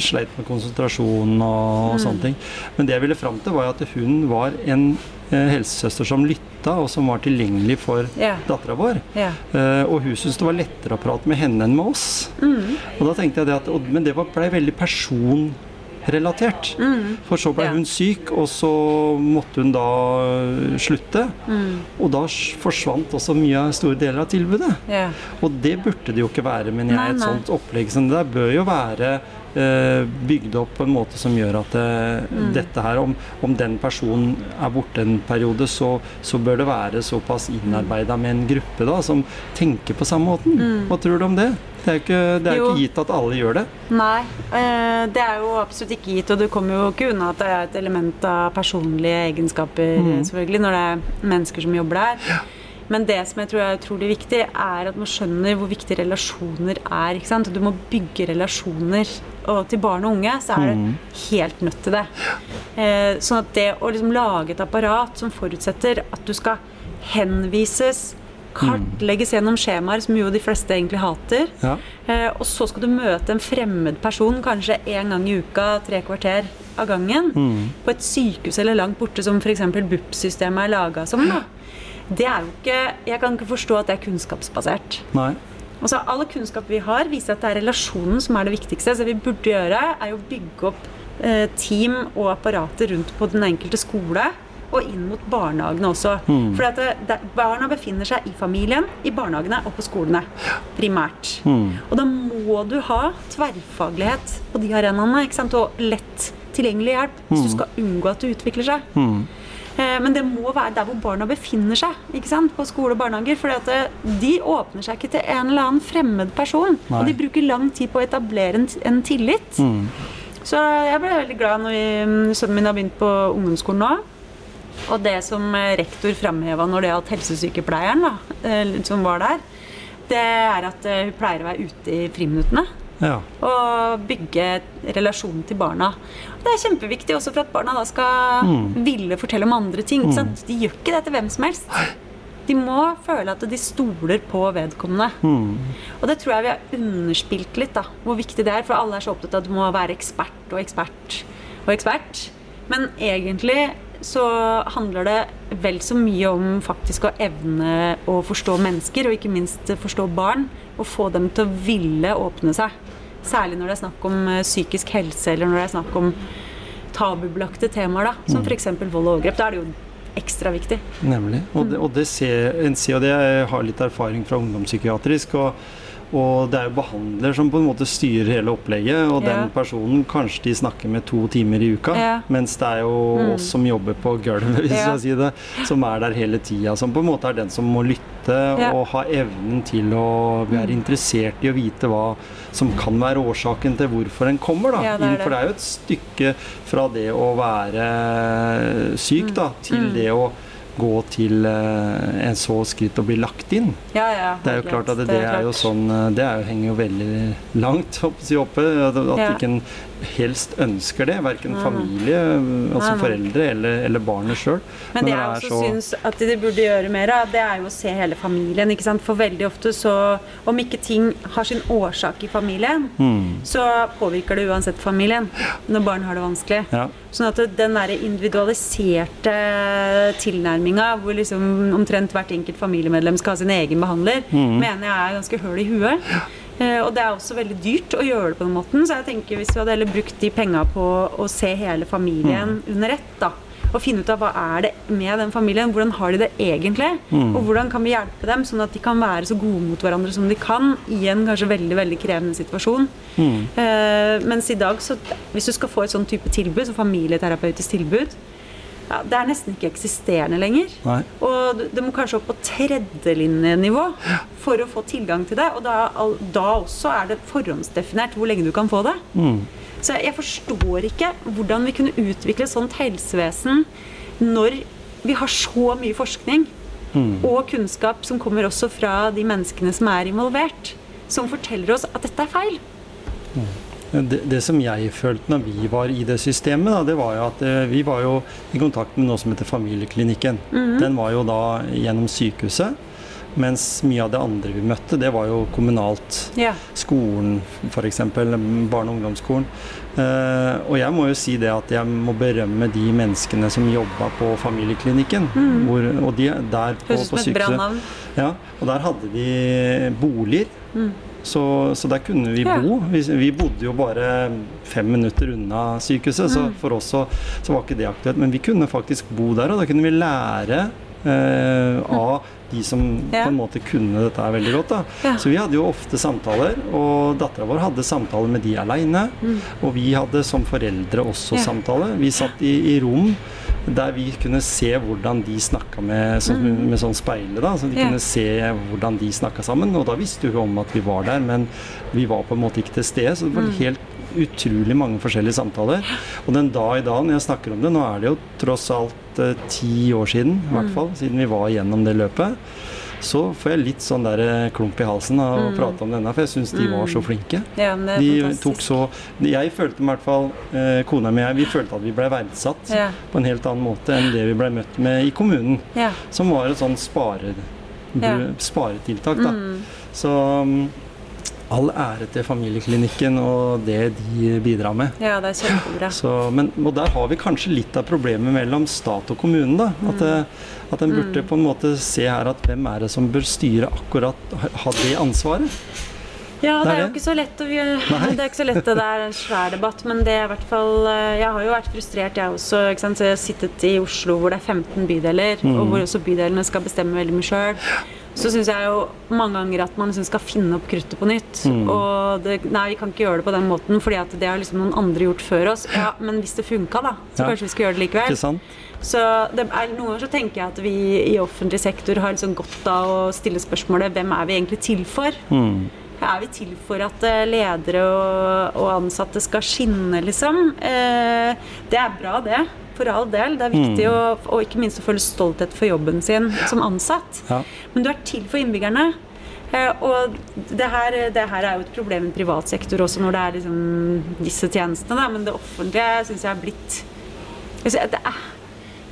sleit med konsentrasjon og, og sånne ting. Men det jeg ville fram til, var at hun var en helsesøster som lytta, og som var tilgjengelig for yeah. dattera vår. Yeah. Eh, og hun syntes det var lettere å prate med henne enn med oss. Mm. Og da tenkte jeg det at, og, Men det var- blei veldig personrelatert. Mm. For så ble yeah. hun syk, og så måtte hun da øh, slutte. Mm. Og da forsvant også mye av store deler av tilbudet. Og det burde det jo ikke være, men jeg, et sånt opplegg som det der bør jo være eh, bygd opp på en måte som gjør at det, Mm. dette her, om, om den personen er borte en periode, så, så bør det være såpass innarbeida med en gruppe da, som tenker på samme måten. Mm. Hva tror du om det? Det er ikke, det er jo ikke gitt at alle gjør det. Nei, eh, det er jo absolutt ikke gitt, og du kommer jo ikke unna at det er et element av personlige egenskaper, eh, selvfølgelig, når det er mennesker som jobber der. Men det som jeg tror er utrolig viktig, er at man skjønner hvor viktige relasjoner er. ikke sant? Du må bygge relasjoner. Og til barn og unge så er det Mhm. helt nødt til det. Eh, sånn at det å liksom lage et apparat som forutsetter at du skal henvises, kartlegges gjennom skjemaer, som jo de fleste egentlig hater, Ja. Eh, og så skal du møte en fremmed person kanskje én gang i uka, tre kvarter av gangen, Mm. på et sykehus eller langt borte, som f.eks. BUP-systemet er laga som. Da. Det er jo ikke, jeg kan ikke forstå at det er kunnskapsbasert. Nei. Altså, All kunnskap vi har, viser at det er relasjonen som er det viktigste. Så det vi burde gjøre, er å bygge opp eh, team og apparater rundt på den enkelte skole. Og inn mot barnehagene også. Mm. For det, det, barna befinner seg i familien, i barnehagene og på skolene. Primært. Mm. Og da må du ha tverrfaglighet på de arenaene. Og lett tilgjengelig hjelp hvis du skal unngå at det utvikler seg. Mm. Eh, Men det må være der hvor barna befinner seg. På skole og barnehager. For de åpner seg ikke til en eller annen fremmed person. Nei. Og de bruker lang tid på å etablere en, tillit. Mm. Så jeg ble veldig glad når vi, sønnen min har begynt på ungdomsskolen nå. Og det som eh, rektor framheva når det gjaldt helsesykepleieren, da, eh, som var der, det er at eh, hun pleier å være ute i friminuttene Ja. og bygge relasjonen til barna. Det er kjempeviktig også for at barna da skal Mm. ville fortelle om andre ting. Mm. De gjør ikke det til hvem som helst. De må føle at de stoler på vedkommende. Mm. Og det tror jeg vi har underspilt litt, da, hvor viktig det er. For alle er så opptatt av at du må være ekspert og ekspert og ekspert. Men egentlig så handler det vel så mye om faktisk å evne å forstå mennesker, og ikke minst forstå barn. Og få dem til å ville åpne seg. Særlig når det er snakk om eh, psykisk helse, eller når det er snakk om tabubelagte temaer, da, som f.eks. vold og overgrep. Da er det jo ekstra viktig. Nemlig. Og det, og det ser en ser, og det jeg har litt erfaring fra ungdomspsykiatrisk. og og det er jo behandler som på en måte styrer hele opplegget, og den personen kanskje de snakker med to timer i uka. Mens det er jo Mm. oss som jobber på gulvet, hvis jeg sier det, som er der hele tida. Som på en måte er den som må lytte og ha evnen til å være interessert i å vite hva som kan være årsaken til hvorfor en kommer. Da. Det det. For det er jo et stykke fra det å være syk da, til Mm. det å gå til eh, en så skritt og bli lagt inn. Ja, ja, Det er jo klart at det, det det er jo sånn eh, Det er jo, henger jo veldig langt oppe. At Ja. ikke en helst ønsker det. Verken familie, altså foreldre eller, eller barnet sjøl. Men det jeg også så- syns at de burde gjøre mer av, det er jo å se hele familien. ikke sant? For veldig ofte så Om ikke ting har sin årsak i familien, Mm. så påvirker det uansett familien når barn har det vanskelig. Ja. Sånn at den der individualiserte tilnærminga, hvor liksom omtrent hvert enkelt familiemedlem skal ha sin egen behandler, mm. mener jeg er ganske høl i huet. Eh, og det er også veldig dyrt å gjøre det på den måten, så jeg tenker hvis vi hadde heller brukt de penga på å se hele familien mm. under ett, da. Og finne ut av hva er det med den familien, hvordan har de det egentlig? Mm. Og hvordan kan vi hjelpe dem, sånn at de kan være så gode mot hverandre som de kan i en kanskje veldig veldig krevende situasjon. Mm. Eh, mens i dag, så hvis du skal få et sånn type tilbud, så familieterapeutisk tilbud, ja, det er nesten ikke eksisterende lenger. Nei. Og det må kanskje opp på tredjelinjenivå for å få tilgang til det. Og da, da også er det forhåndsdefinert hvor lenge du kan få det. Mm. Så jeg, forstår ikke hvordan vi kunne utvikle et sånt helsevesen når vi har så mye forskning Mm. og kunnskap som kommer også fra de menneskene som er involvert, som forteller oss at dette er feil. Det, det som jeg følte når vi var i det systemet, da, det var jo at eh, vi var jo i kontakt med noe som heter Familieklinikken. Mhm. Den var jo da gjennom sykehuset. Mens mye av det andre vi møtte, det var jo kommunalt. Ja. Skolen f.eks. Barne- og ungdomsskolen. Eh, og jeg må jo si det at jeg må berømme de menneskene som jobba på Familieklinikken. Hvor, og de der på. Høres ut som et. Ja, og der hadde de boliger. Så, så der kunne vi Mm. Bo. Vi, vi bodde jo bare fem minutter unna sykehuset, Mm. så for oss så, så var ikke det aktuelt. Men vi kunne faktisk bo der, og da kunne vi lære eh, av de som Mm. Ja. på en måte kunne dette her veldig godt. Ja. Så vi hadde jo ofte samtaler, og dattera vår hadde samtaler med de aleine. Og vi hadde som foreldre også Mm. Ja. samtaler. Vi satt i, i rom der vi kunne se hvordan de snakka med, sånn, med sånn speile. da, Så de Mm. Ja. kunne se hvordan de snakka sammen. Og da visste vi om at vi var der, men vi var på en måte ikke til stede. Så det var Mm. helt utrolig mange forskjellige samtaler. Og den dag i dag, når jeg snakker om det, nå er det jo tross alt eh, ti år siden, i Mm. hvert fall, siden vi var gjennom det løpet. Så får jeg litt sånn der eh, klump i halsen av å Mm. prate om denne, for jeg syns de var så flinke. Ja, De fantastisk. tok så Jeg følte i hvert fall, eh, kona mi og jeg, vi følte at vi ble verdsatt Ja. på en helt annen måte enn det vi ble møtt med i kommunen. Ja. Som var et sånn spare, sparetiltak, da. Mm. Så um, all ære til familieklinikken og det de bidrar med. ja, det er kjempebra. Så, men, og der har vi kanskje litt av problemet mellom stat og kommune. da, At, mm. at en burde på en måte se her at hvem er det som bør styre akkurat ha- det ansvaret? Ja, det Det er jo ikke så lett vi- Det er ikke så lett, det er en svær debatt, men det er i hvert fall eh, Jeg har jo vært frustrert, jeg også. Ikke sant? Så jeg har sittet i Oslo hvor det er 15 bydeler, Mm. og hvor også bydelene skal bestemme veldig mye sjøl. Så syns jeg jo mange ganger at man liksom skal finne opp kruttet på nytt. Mm. Og det, nei, vi kan ikke gjøre det på den måten, fordi at det har liksom noen andre gjort før oss. Ja, Men hvis det funka, da, så Ja. kanskje vi skal gjøre det likevel. Så det er, Noen ganger så tenker jeg at vi i offentlig sektor har liksom godt av å stille spørsmålet hvem er vi egentlig til for? Mm. Er vi til for at eh, ledere og, og ansatte skal skinne, liksom? Eh, det er bra, det. For all del. Det er viktig å, og ikke minst å føle stolthet for jobben sin som ansatt. Ja. Men du er til for innbyggerne. Eh, og det her, det her er jo et problem i privat sektor også, når det er liksom disse tjenestene. Da. Men det offentlige syns jeg er blitt jeg, det er,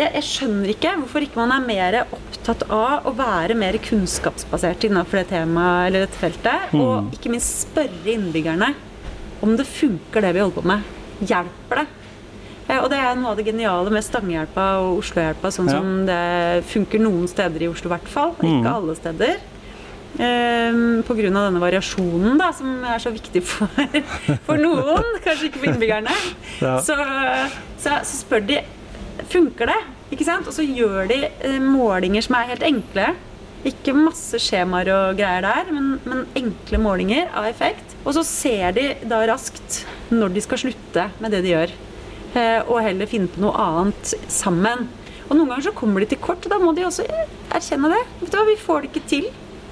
jeg, jeg skjønner ikke hvorfor ikke man er mer opptatt av å være mer kunnskapsbasert innenfor det temaet eller dette feltet. Og ikke minst spørre innbyggerne om det funker, det vi holder på med. Hjelper det? Eh, Og det er noe av det geniale med Stangehjelpa og Oslohjelpa, sånn Ja. som det funker noen steder i Oslo i hvert fall. Ikke alle steder. Um, på grunn av denne variasjonen da, som er så viktig for, for noen, kanskje ikke for innbyggerne. Ja. Så, så, så spør de funker det, ikke sant? Og så gjør de eh, målinger som er helt enkle. Ikke masse skjemaer og greier der, men, men enkle målinger av effekt. Og så ser de da raskt når de skal slutte med det de gjør. Eh, og heller finne på noe annet sammen. Og noen ganger så kommer de til kort, og da må de også erkjenne det. Vet du hva, Vi får det ikke til.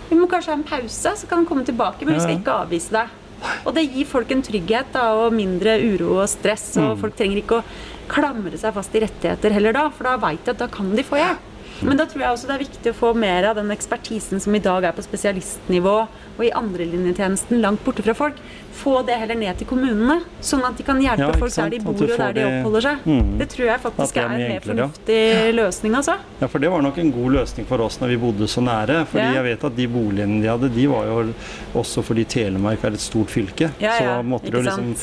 Vi må kanskje ha en pause, så kan du komme tilbake, men vi skal ikke avvise deg. Og det gir folk en trygghet da, og mindre uro og stress. Og folk trenger ikke å klamre seg fast i rettigheter heller da, for da veit de at da kan de få hjelp. Men da tror jeg også det er viktig å få mer av den ekspertisen som i dag er på spesialistnivå og i andrelinjetjenesten langt borte fra folk. Få det heller ned til kommunene, sånn at de kan hjelpe Ja, folk der de bor og der de oppholder seg. Mm. Det tror jeg faktisk er en mer fornuftig ja. løsning, altså. Ja, for det var nok en god løsning for oss når vi bodde så nære. Fordi Ja. jeg vet at de boligene de hadde, de var jo også fordi Telemark er et stort fylke. Så måtte du liksom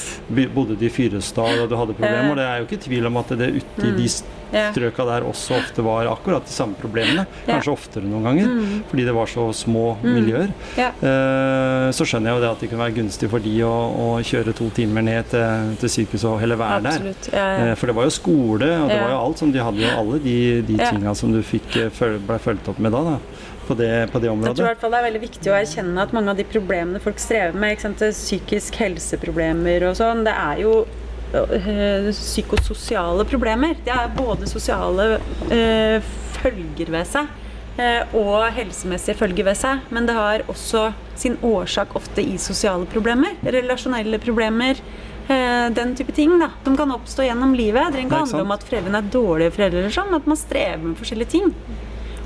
Bodde de i Fyresdal og du hadde problemer. Og det er jo ikke tvil om at det ute i de Ja. Strøka der også ofte var akkurat de samme problemene. Ja. Kanskje oftere noen ganger. Fordi det var så små miljøer. Ja. Eh, så skjønner jeg jo det at det kunne være gunstig for de å, å kjøre to timer ned til, til sykehuset og heller være der. Absolutt. Ja, ja. Eh, For det var jo skole, og det Ja. var jo alt som de hadde jo alle de, de Ja. tinga som du fikk eh, ble fulgt opp med da, da på, det, på det Jeg tror i hvert fall det er veldig viktig å erkjenne at mange av de problemene folk strever med, ikke sant? psykisk helseproblemer og sånn, det er jo psykososiale problemer. Det er både sosiale øh, følger ved seg øh, og helsemessige følger ved seg, men det har også sin årsak ofte i sosiale problemer, relasjonelle problemer. Den type ting da, som kan oppstå gjennom livet. Det trenger ikke handle om at foreldrene er dårlige foreldre, eller sånn, at man strever med forskjellige ting.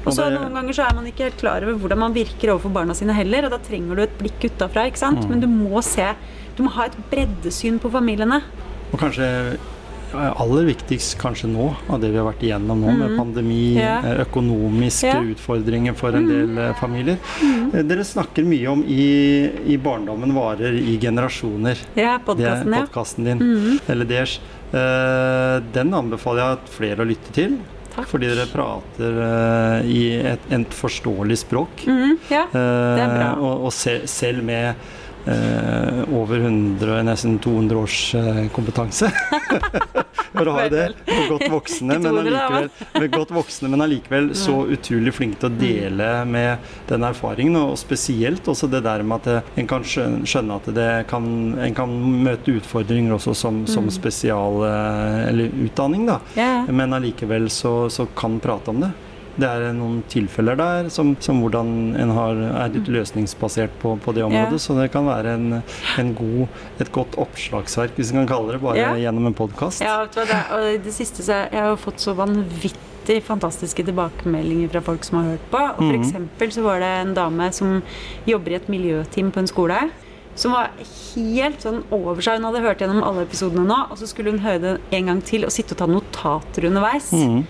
Og så Noen ganger så er man ikke helt klar over hvordan man virker overfor barna sine heller, og da trenger du et blikk utafra. Mm. Men du må se, du må ha et breddesyn på familiene. Og kanskje aller viktigst kanskje nå, av det vi har vært igjennom nå, med pandemi, Mm. Ja. eh, økonomiske Ja. Mm. utfordringer for en del mm. familier. Mm. Dere snakker mye om i, i barndommen varer i generasjoner. Ja, podkasten, ja. Mm. podkasten din, eller deres. Eh, den anbefaler jeg at flere å lytte til. Takk. Fordi dere prater uh, i et, et forståelig språk. Mhm, ja. det er bra. Og, og se, selv med eh, over 100, nesten 200 års eh, kompetanse. For å ha det. med godt voksne, men 200 allikevel, med godt voksne, men allikevel så utrolig flinke til å dele med den erfaringen. Og spesielt også det der med at en kan skjønne, at det kan, en kan møte utfordringer også som, som spesial eh, eller utdanning, da. Men allikevel så, så kan prate om det. Det er noen tilfeller der som, som hvordan en har, er litt løsningsbasert på, på det området. Yeah. Så det kan være en, en god, et godt oppslagsverk, hvis en kan kalle det, bare yeah. gjennom en podkast. Ja, vet du hva, det, og det siste så jeg har fått så vanvittig fantastiske tilbakemeldinger fra folk som har hørt på. Og for Mhm. eksempel så var det en dame som jobber i et miljøteam på en skole. Som var helt sånn over seg. Hun hadde hørt gjennom alle episodene nå, og så skulle hun høre det en gang til og sitte og ta notater underveis. Mhm.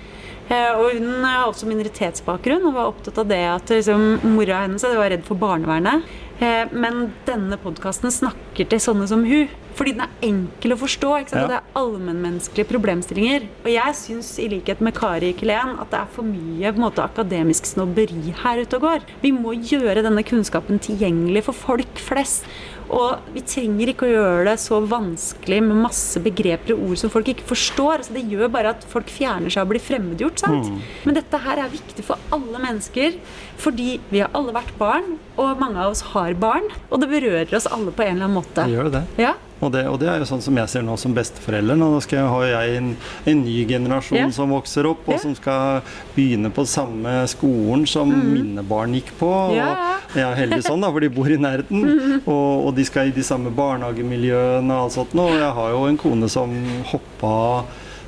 Eh, og hun har også minoritetsbakgrunn og var opptatt av det at liksom, mora hennes var redd for barnevernet. Eh, men denne podkasten snakker til sånne som hun. Fordi den er enkel å forstå. Ikke? Ja. Det er allmennmenneskelige problemstillinger. Og jeg syns i likhet med Kari Kelen at det er for mye måte, akademisk snobberi her ute og går. Vi må gjøre denne kunnskapen tilgjengelig for folk flest. Og vi trenger ikke å gjøre det så vanskelig med masse begreper og ord som folk ikke forstår. Altså, det gjør bare at folk fjerner seg og blir fremmedgjort. sant? Men dette her er viktig for alle mennesker, fordi vi har alle vært barn, og mange av oss har barn. Og det berører oss alle på en eller annen måte. Det gjør det. Ja, Og det, og det er jo sånn som jeg ser nå som besteforelder. Nå skal jeg, har jeg en, en ny generasjon Ja. som vokser opp, og Ja. som skal begynne på samme skolen som mine barn gikk på. Mm. Ja, ja. Og jeg er heldig sånn, da, for de bor i nærheten. Og, og de skal i de samme barnehagemiljøene og alt sånt. Og jeg har jo en kone som hoppa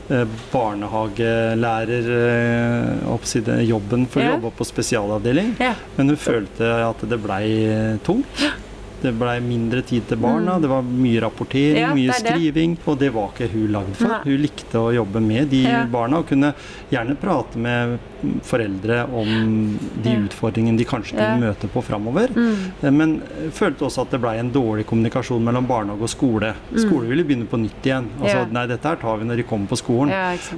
eh, barnehagelærer eh, jobben for å Ja. jobbe på spesialavdeling. ja. Men hun følte at det blei tungt. Det blei mindre tid til barna, det var mye rapportering, Mm. Ja, mye skriving. Og det var ikke hun lagd for. Nei. Hun likte å jobbe med de barna og kunne gjerne prate med foreldre om de utfordringene de kanskje kunne møte på framover. Mm. Eh, Men følte også at det blei en dårlig kommunikasjon mellom barnehage og skole. Skole ville begynne på nytt igjen. Altså, Mm. Nei, dette her tar vi når de kommer på skolen.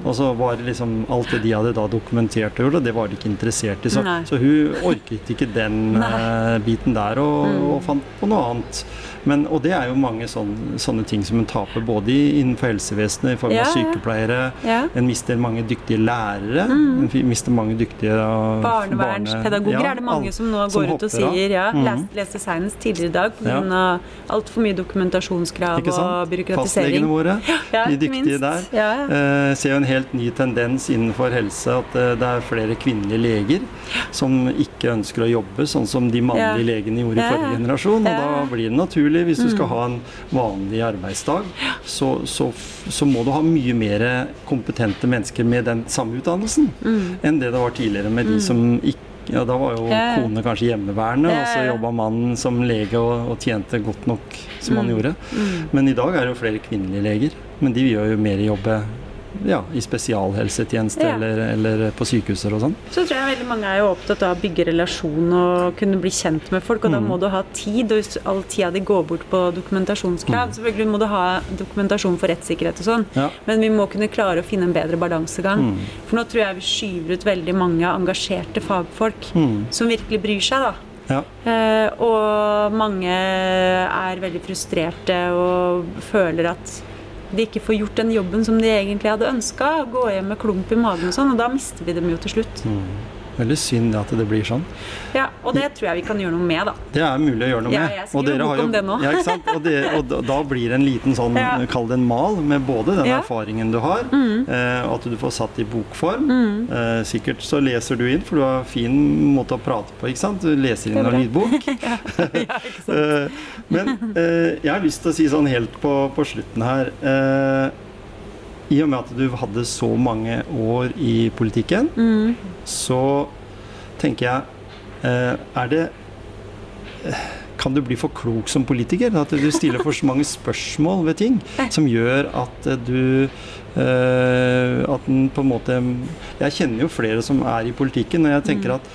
Og så var det liksom alt det de hadde da dokumentert og gjort, det var de ikke interessert i. Så, så hun orket ikke den Nei. Mm. eh, biten der, og, og fant på noe annet. Men, og det er jo mange sånne, sånne ting som en taper både innenfor helsevesenet, i form av ja. sykepleiere. Ja. En mister mange dyktige lærere. En fi- mister mange dyktige uh, Barnevernspedagoger barne- ja, er det mange som nå som går ut og sier. Ja, mm. leste, leste senest tidligere i dag Ja. pga. altfor mye dokumentasjonskrav og byråkratisering. Fastlegene våre, Ja, de dyktige minst. der. Ja, ja. Eh, ser jo en helt ny tendens innenfor helse, at eh, det er flere kvinnelige leger som ikke ønsker å jobbe sånn som de mannlige Ja. legene gjorde i Ja, forrige ja. generasjon. Og da blir det naturlig, hvis du skal ha en vanlig arbeidsdag, så, så, så må du ha mye mer kompetente mennesker med den samme utdannelsen Mm. enn det det var tidligere med de som ikke ja, Da var jo Mm. Kone kanskje hjemmeværende, og så jobba mannen som lege og, og tjente godt nok som han Mm. gjorde. Mm. Men i dag er det jo flere kvinnelige leger. Men de gjør jo mer jobbe ja, i spesialhelsetjeneste Ja. eller, eller på sykehuser og sånn. Så tror jeg veldig mange er jo opptatt av å bygge relasjon og kunne bli kjent med folk, og da Mm. må du ha tid, og hvis all tida di går bort på dokumentasjonskrav, selvfølgelig må du ha dokumentasjon for rettssikkerhet og sånn, Ja. men vi må kunne klare å finne en bedre balansegang. Mm. For nå tror jeg vi skyver ut veldig mange engasjerte fagfolk Mm. som virkelig bryr seg, da. Ja. Eh, og mange er veldig frustrerte og føler at de ikke får gjort den jobben som de egentlig hadde ønska. Gå hjem med klump i magen og sånn, og da mister vi dem jo til slutt. Mm. Veldig synd at det blir sånn. Ja, Og det tror jeg vi kan gjøre noe med, da. Det er mulig å gjøre noe Ja, med. jeg skriver bok har jo- om det nå. Ja, ikke sant? Og, det, og da, blir det en liten sånn, Ja. kall det en mal, med både den Ja. erfaringen du har, Mm. eh, at du får satt i bokform. Mm. Eh, sikkert så leser du inn, for du har fin måte å prate på, ikke sant? Du leser inn en lydbok. ja? Eh, men eh, jeg har lyst til å si sånn helt på, på slutten her eh, I og med at du hadde så mange år i politikken, Mm. så tenker jeg eh, Er det eh, Kan du bli for klok som politiker? At du stiller for så mange spørsmål ved ting som gjør at eh, du At den på en måte Jeg kjenner jo flere som er i politikken, og jeg tenker at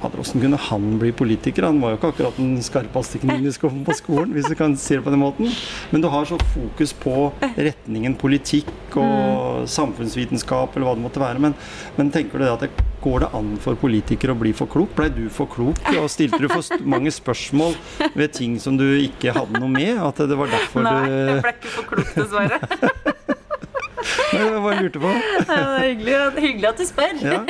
Hvordan kunne han bli politiker? Han var jo ikke akkurat den skarpeste kniven i skuffen på skolen, hvis du kan si det på den måten. Men du har så fokus på retningen politikk og samfunnsvitenskap eller hva det måtte være. Men, men tenker du det at det går det an for politikere å bli for klok? Blei du for klok, og stilte du for mange spørsmål ved ting som du ikke hadde noe med? At det var derfor Nei, jeg ble ikke for klok, dessverre. Nei, jeg bare lurte på. Det er hyggelig, hyggelig at du spør. Ja?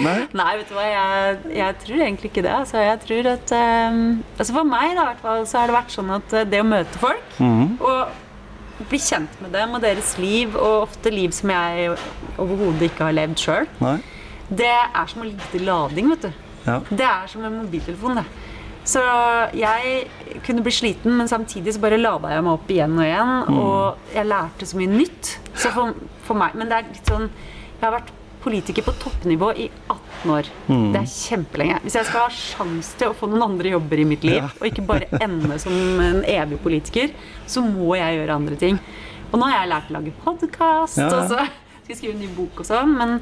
Nei? Nei, vet du hva, jeg, jeg tror egentlig ikke det. Altså, jeg tror at um, altså For meg da, hvert fall, så har det vært sånn at eh, det å møte folk Mhm. og bli kjent med dem og deres liv, og ofte liv som jeg overhodet ikke har levd sjøl, det er som å lite lading, vet du. Ja. Det er som en mobiltelefon, det. Så jeg kunne bli sliten, men samtidig så bare lada jeg meg opp igjen og igjen. Og jeg lærte så mye nytt. Så for, for meg, Men det er litt sånn Jeg har vært politiker på toppnivå i 18 år. Mm. Det er kjempelenge. Hvis jeg skal ha sjanse til å få noen andre jobber i mitt liv, Ja. og ikke bare ende som en evig politiker, så må jeg gjøre andre ting. Og nå har jeg lært å lage podkast, ja. og så skal jeg skrive en ny bok og sånn. Men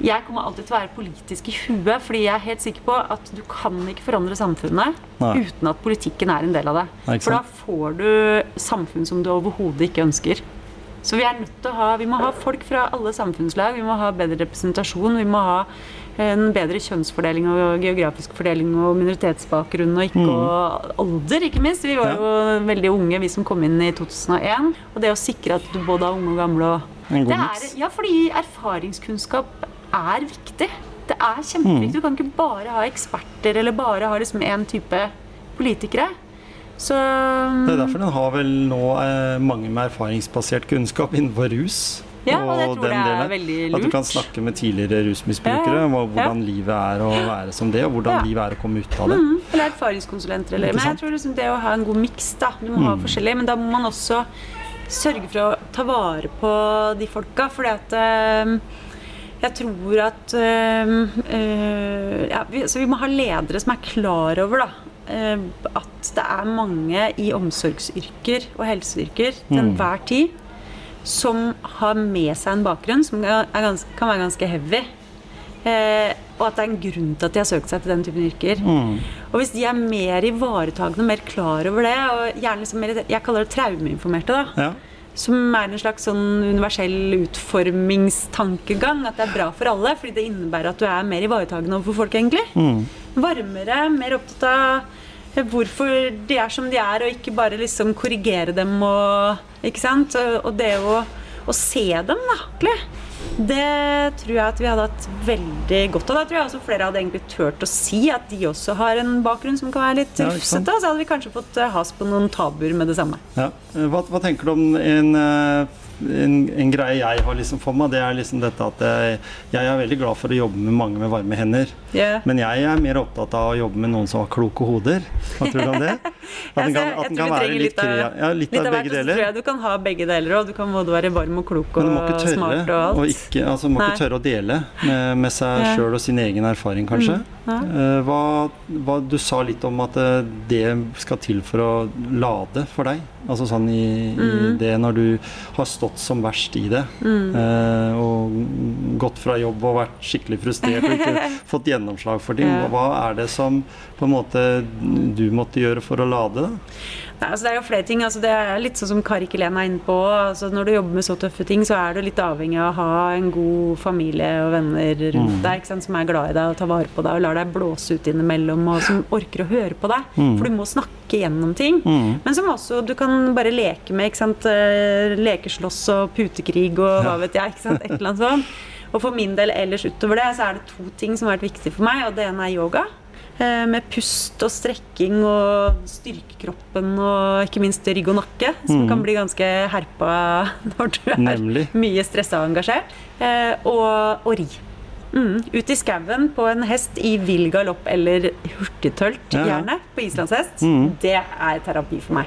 jeg kommer alltid til å være politisk i huet, fordi jeg er helt sikker på at du kan ikke forandre samfunnet Nei. uten at politikken er en del av det. Nei, For da får du samfunn som du overhodet ikke ønsker. Så vi er nødt til å ha Vi må ha folk fra alle samfunnslag. Vi må ha bedre representasjon. Vi må ha en bedre kjønnsfordeling og geografisk fordeling og minoritetsbakgrunn og ikke Mm. og alder, ikke minst. Vi var jo veldig unge, vi som kom inn i 2001. Og det å sikre at du både er unge og gamle og En god det er, miks. ja, fordi erfaringskunnskap er viktig. Det er kjempeviktig. Mm. Du kan ikke bare ha eksperter eller bare ha liksom én type politikere. Så Det er derfor den har vel nå eh, mange med erfaringsbasert kunnskap innenfor rus. Ja, og jeg tror det er delen. veldig At du kan snakke med tidligere rusmisbrukere Ja, ja. om hvordan livet er å være som det, og hvordan Ja. livet er å komme ut av det. Mm, eller erfaringskonsulenter. Eller. Men jeg tror liksom det å ha en god miks. da. Du må ha Mm. forskjellig, men da må man også sørge for å ta vare på de folka. fordi at eh, jeg tror at øh, øh, ja, vi, Så vi må ha ledere som er klar over da, øh, at det er mange i omsorgsyrker og helseyrker til Mm. enhver tid som har med seg en bakgrunn som gans kan være ganske heavy. Eh, og at det er en grunn til at de har søkt seg til den typen yrker. Mm. Og hvis de er mer ivaretagende, mer klar over det, og gjerne liksom mer, jeg kaller det traumeinformerte, da, Ja. Som er en slags sånn universell utformingstankegang, at det er bra for alle, fordi det innebærer at du er mer ivaretagende overfor folk, egentlig. Mm. Varmere, mer opptatt av hvorfor de er som de er, og ikke bare liksom korrigere dem og Ikke sant? Og det å, å se dem, da. Det tror jeg at vi hadde hatt veldig godt av. Da tror jeg også flere hadde egentlig turt å si at de også har en bakgrunn som kan være litt Ja, rufsete. Så hadde vi kanskje fått eh, has på noen tabuer med det samme. Ja. Hva, hva tenker du om en, eh, en, en greie jeg har liksom for meg? Det er liksom dette at jeg, jeg er veldig glad for å jobbe med mange med varme hender. Yeah. Men jeg er mer opptatt av å jobbe med noen som har kloke hoder. Hva tror du om det? At den kan, at den kan være litt, av- ja, litt Litt av begge deler. tror jeg du kan ha begge deler òg. Du kan både være varm og klok og tørre, smart og alt. og ikke, altså, må Nei. ikke tørre å dele med, med seg yeah. sjøl og sin egen erfaring, kanskje. Mm. Uh, hva, hva, du sa litt om at eh, det skal til for å lade for deg. Altså sånn i, i Mm. det når du har stått som verst i det, Mm. eh, og gått fra jobb og vært skikkelig frustrert og ikke fått gjennomslag for ting. Ja. Hva er det som på en måte du måtte gjøre for å lade? da? Nei, altså det er jo flere ting. Altså det er litt sånn som Kari Kelen er inne på. Altså når du jobber med så tøffe ting, så er du litt avhengig av å ha en god familie og venner rundt Mm. deg som er glad i deg og tar vare på deg og lar deg blåse ut innimellom, og som orker å høre på deg. Mm. For du må snakke gjennom ting. Mm. Men som også du kan bare leke med. ikke sant? Eh, Lekeslåss og putekrig og hva vet jeg. ikke sant? Et eller annet sånt. Og for min del ellers utover det, så er det to ting som har vært viktig for meg, og det ene er yoga. Eh, Med pust og strekking og styrke kroppen og ikke minst rygg og nakke, som Mm. kan bli ganske herpa når du er Nemlig. mye stressa og engasjert. Eh, Og, og ri. Mm, ut i skauen på en hest i vill galopp eller hurtigtølt, Ja, ja. gjerne, på islandshest. Mm. Det er terapi for meg.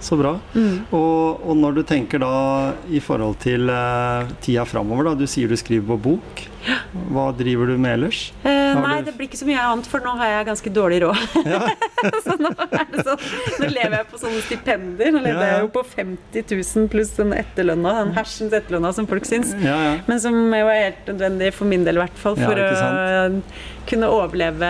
Så bra. Mm. Og, og når du tenker da i forhold til eh, tida framover, da. Du sier du skriver på bok. Hva driver du med ellers? Eh, nei, det blir ikke så mye annet, for nå har jeg ganske dårlig råd. så nå, det sånn, nå lever jeg på sånne stipender. Nå lever Ja, ja. jeg jo på 50 000 pluss den etterlønna, den hersens etterlønna som folk syns. Ja, ja. Men som jo er helt nødvendig for min del, i hvert fall. For å kunne overleve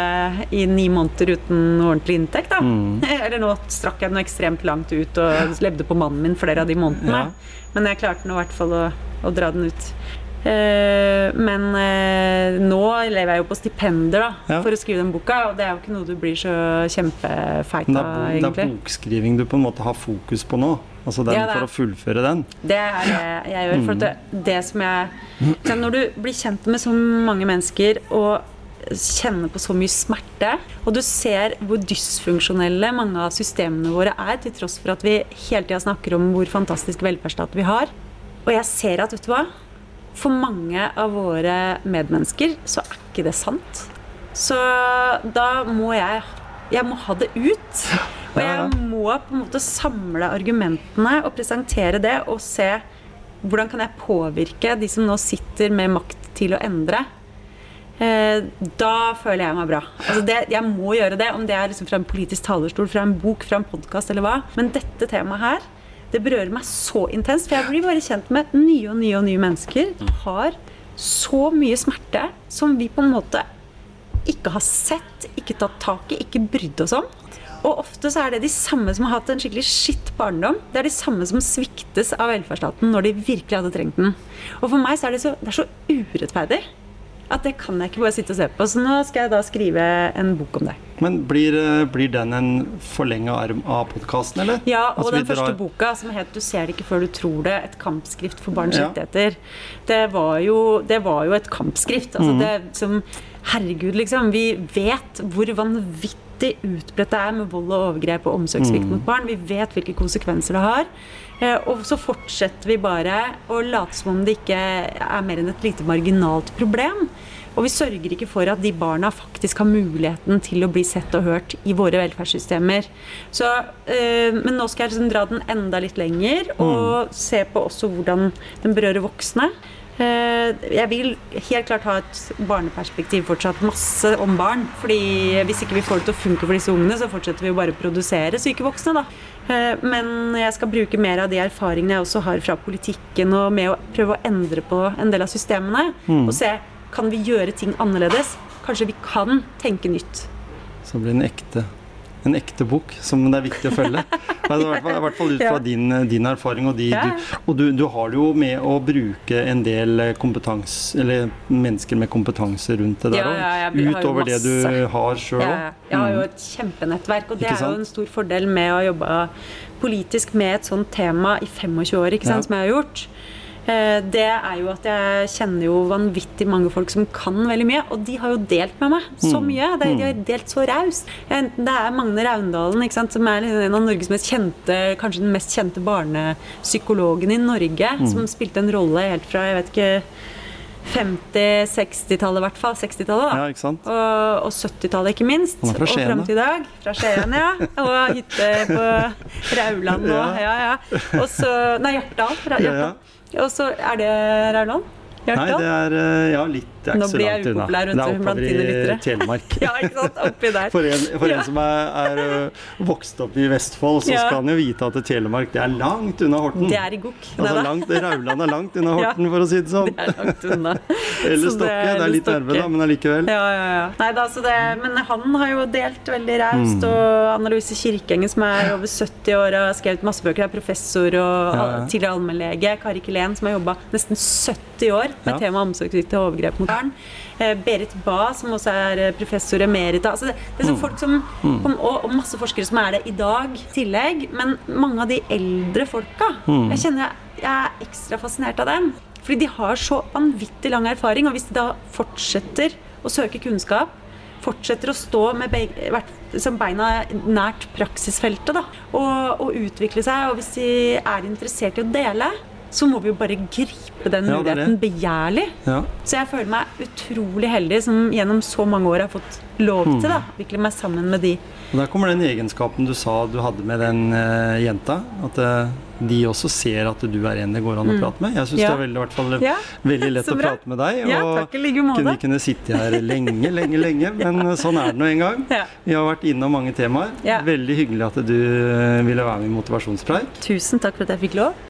i ni måneder uten ordentlig inntekt. Da. Mm. Eller nå strakk jeg den ekstremt langt ut og levde på mannen min flere av de månedene. Ja. Men jeg klarte nå i hvert fall å, å dra den ut. Eh, men eh, nå lever jeg jo på stipender da, Ja. for å skrive den boka, og det er jo ikke noe du blir så kjempefeit av, er, det er bokskriving du på en måte har fokus på nå. Altså den Ja, for å fullføre den. Det er det jeg gjør. For det, det som jeg Når du blir kjent med så mange mennesker og kjenner på så mye smerte, og du ser hvor dysfunksjonelle mange av systemene våre er, til tross for at vi hele tida snakker om hvor fantastisk velferdsstat vi har. Og jeg ser at, vet du hva? For mange av våre medmennesker så er ikke det sant. Så da må jeg Jeg må ha det ut. Og jeg må på en måte samle argumentene og presentere det og se hvordan kan jeg påvirke de som nå sitter med makt til å endre. Eh, da føler jeg meg bra. Altså det, jeg må gjøre det, om det er liksom fra en politisk talerstol, fra en bok, fra en podkast eller hva. Men dette temaet her, det berører meg så intenst. For jeg blir bare kjent med nye og nye og nye mennesker. Har så mye smerte som vi på en måte ikke har sett, ikke tatt tak i, ikke brydd oss om. Og ofte så er det de samme som har hatt en skikkelig skitt barndom. Det er de samme som sviktes av velferdsstaten når de virkelig hadde trengt den. Og for meg så er det så, det er så urettferdig at det kan jeg ikke bare sitte og se på. Så nå skal jeg da skrive en bok om det. Men blir, eh, blir den en forlenga arm av podkasten, eller? Ja, og Altså, den første drar- boka som het 'Du ser det ikke før du tror det', et kampskrift for barns Ja. rettigheter, det var, jo, det var jo et kampskrift. Altså mm. det som Herregud, liksom. Vi vet hvor vanvittig utbredt det er med vold og overgrep og omsorgssvikt mm. mot barn. Vi vet hvilke konsekvenser det har. Eh, Og så fortsetter vi bare å late som om det ikke er mer enn et lite marginalt problem. Og vi sørger ikke for at de barna faktisk har muligheten til å bli sett og hørt i våre velferdssystemer. Så, øh, men nå skal jeg liksom dra den enda litt lenger og se på også hvordan den berører voksne. Eh, jeg vil helt klart ha et barneperspektiv fortsatt. Masse om barn. fordi hvis ikke vi får det til å funke for disse ungene, så fortsetter vi bare å produsere syke voksne, da. Eh, men jeg skal bruke mer av de erfaringene jeg også har fra politikken, og med å prøve å endre på en del av systemene. Og se kan vi gjøre ting annerledes. Kanskje vi kan tenke nytt. Så blir den en ekte, en ekte bok som det er viktig å følge. Altså, I hvert fall, i hvert fall ut fra Ja. din, din erfaring. Og, de, Ja. du, og du, du har det jo med å bruke en del eh, kompetanse, eller mennesker med kompetanse rundt det der òg. ja, utover det du har sjøl òg. jeg har jo et kjempenettverk, og det er jo en stor fordel med å jobbe politisk med et sånt tema i 25 år, ikke sant, som jeg har gjort. Eh, Det er jo at jeg kjenner jo vanvittig mange folk som kan veldig mye, og de har jo delt med meg så Mm. mye. De, har delt så raust. Enten Det er Magne Raundalen, sant, som er liksom en av Norges mest kjente, kanskje den mest kjente barnepsykologen i Norge, Mm. som spilte en rolle helt fra jeg vet ikke 50-, 60-tallet i hvert fall. 60-tallet, da. Ja? Og, og 70-tallet, ikke minst. Fra og fram til i dag. Fra Skien, ja. Og hytte på Rauland og Ja. ja, ja. Og så Nei, Hjartdal. Hjartdal. Og så er det Rauland? Nei, det er eh, ja, litt Det er Nå ikke så blir jeg langt unna. Det er oppover i. Telemark. Ja, ikke sant? Oppi der. For en, for Ja. en som er, er øh, vokst opp i Vestfold, så Ja. skal han jo vite at Telemark det er langt unna Horten. Det er i gokk. altså, langt, Rauland er langt unna Ja. Horten, for å si det sånn. Det er langt unna. Eller Stokke. Det er eller litt nærme, da, men allikevel. Ja, ja, ja. Nei, da, så det, men han har jo delt veldig raust. Mm. Og Anna Louise Kirkengen, som er over 70 år og har skrevet masse bøker, er professor og Ja, ja. tidligere allmennlege. Kari Kilén, som har jobba nesten 70 år med Ja. tema omsorgssvikt og overgrep mot barn. Eh, Berit Bae, som også er eh, professor emerita. Altså det, det er så Mm. folk som, og, og masse forskere som er det i dag i tillegg. Men mange av de eldre folka Mm. Jeg kjenner jeg, jeg er ekstra fascinert av dem. Fordi de har så vanvittig lang erfaring. Og hvis de da fortsetter å søke kunnskap, fortsetter å stå med be som beina nært praksisfeltet da, og, og utvikle seg, og hvis de er interessert i å dele, så må vi jo bare gripe den Ja, muligheten begjærlig. Ja. Så jeg føler meg utrolig heldig som gjennom så mange år har fått lov mm. til å utvikle meg sammen med de. Og Der kommer den egenskapen du sa du hadde med den uh, jenta. At uh, de også ser at du er en det går an å prate med. Jeg syns Mm. Ja. det er veldig, hvert fall, veldig lett å prate med deg. Og takk i like kunne, kunne sitte her lenge, lenge, lenge. Men eh, sånn er det nå en gang. Ja. Vi har vært innom mange temaer. Ja. Veldig hyggelig at du ville være med i Motivasjonspreik. Tusen takk for at jeg fikk lov.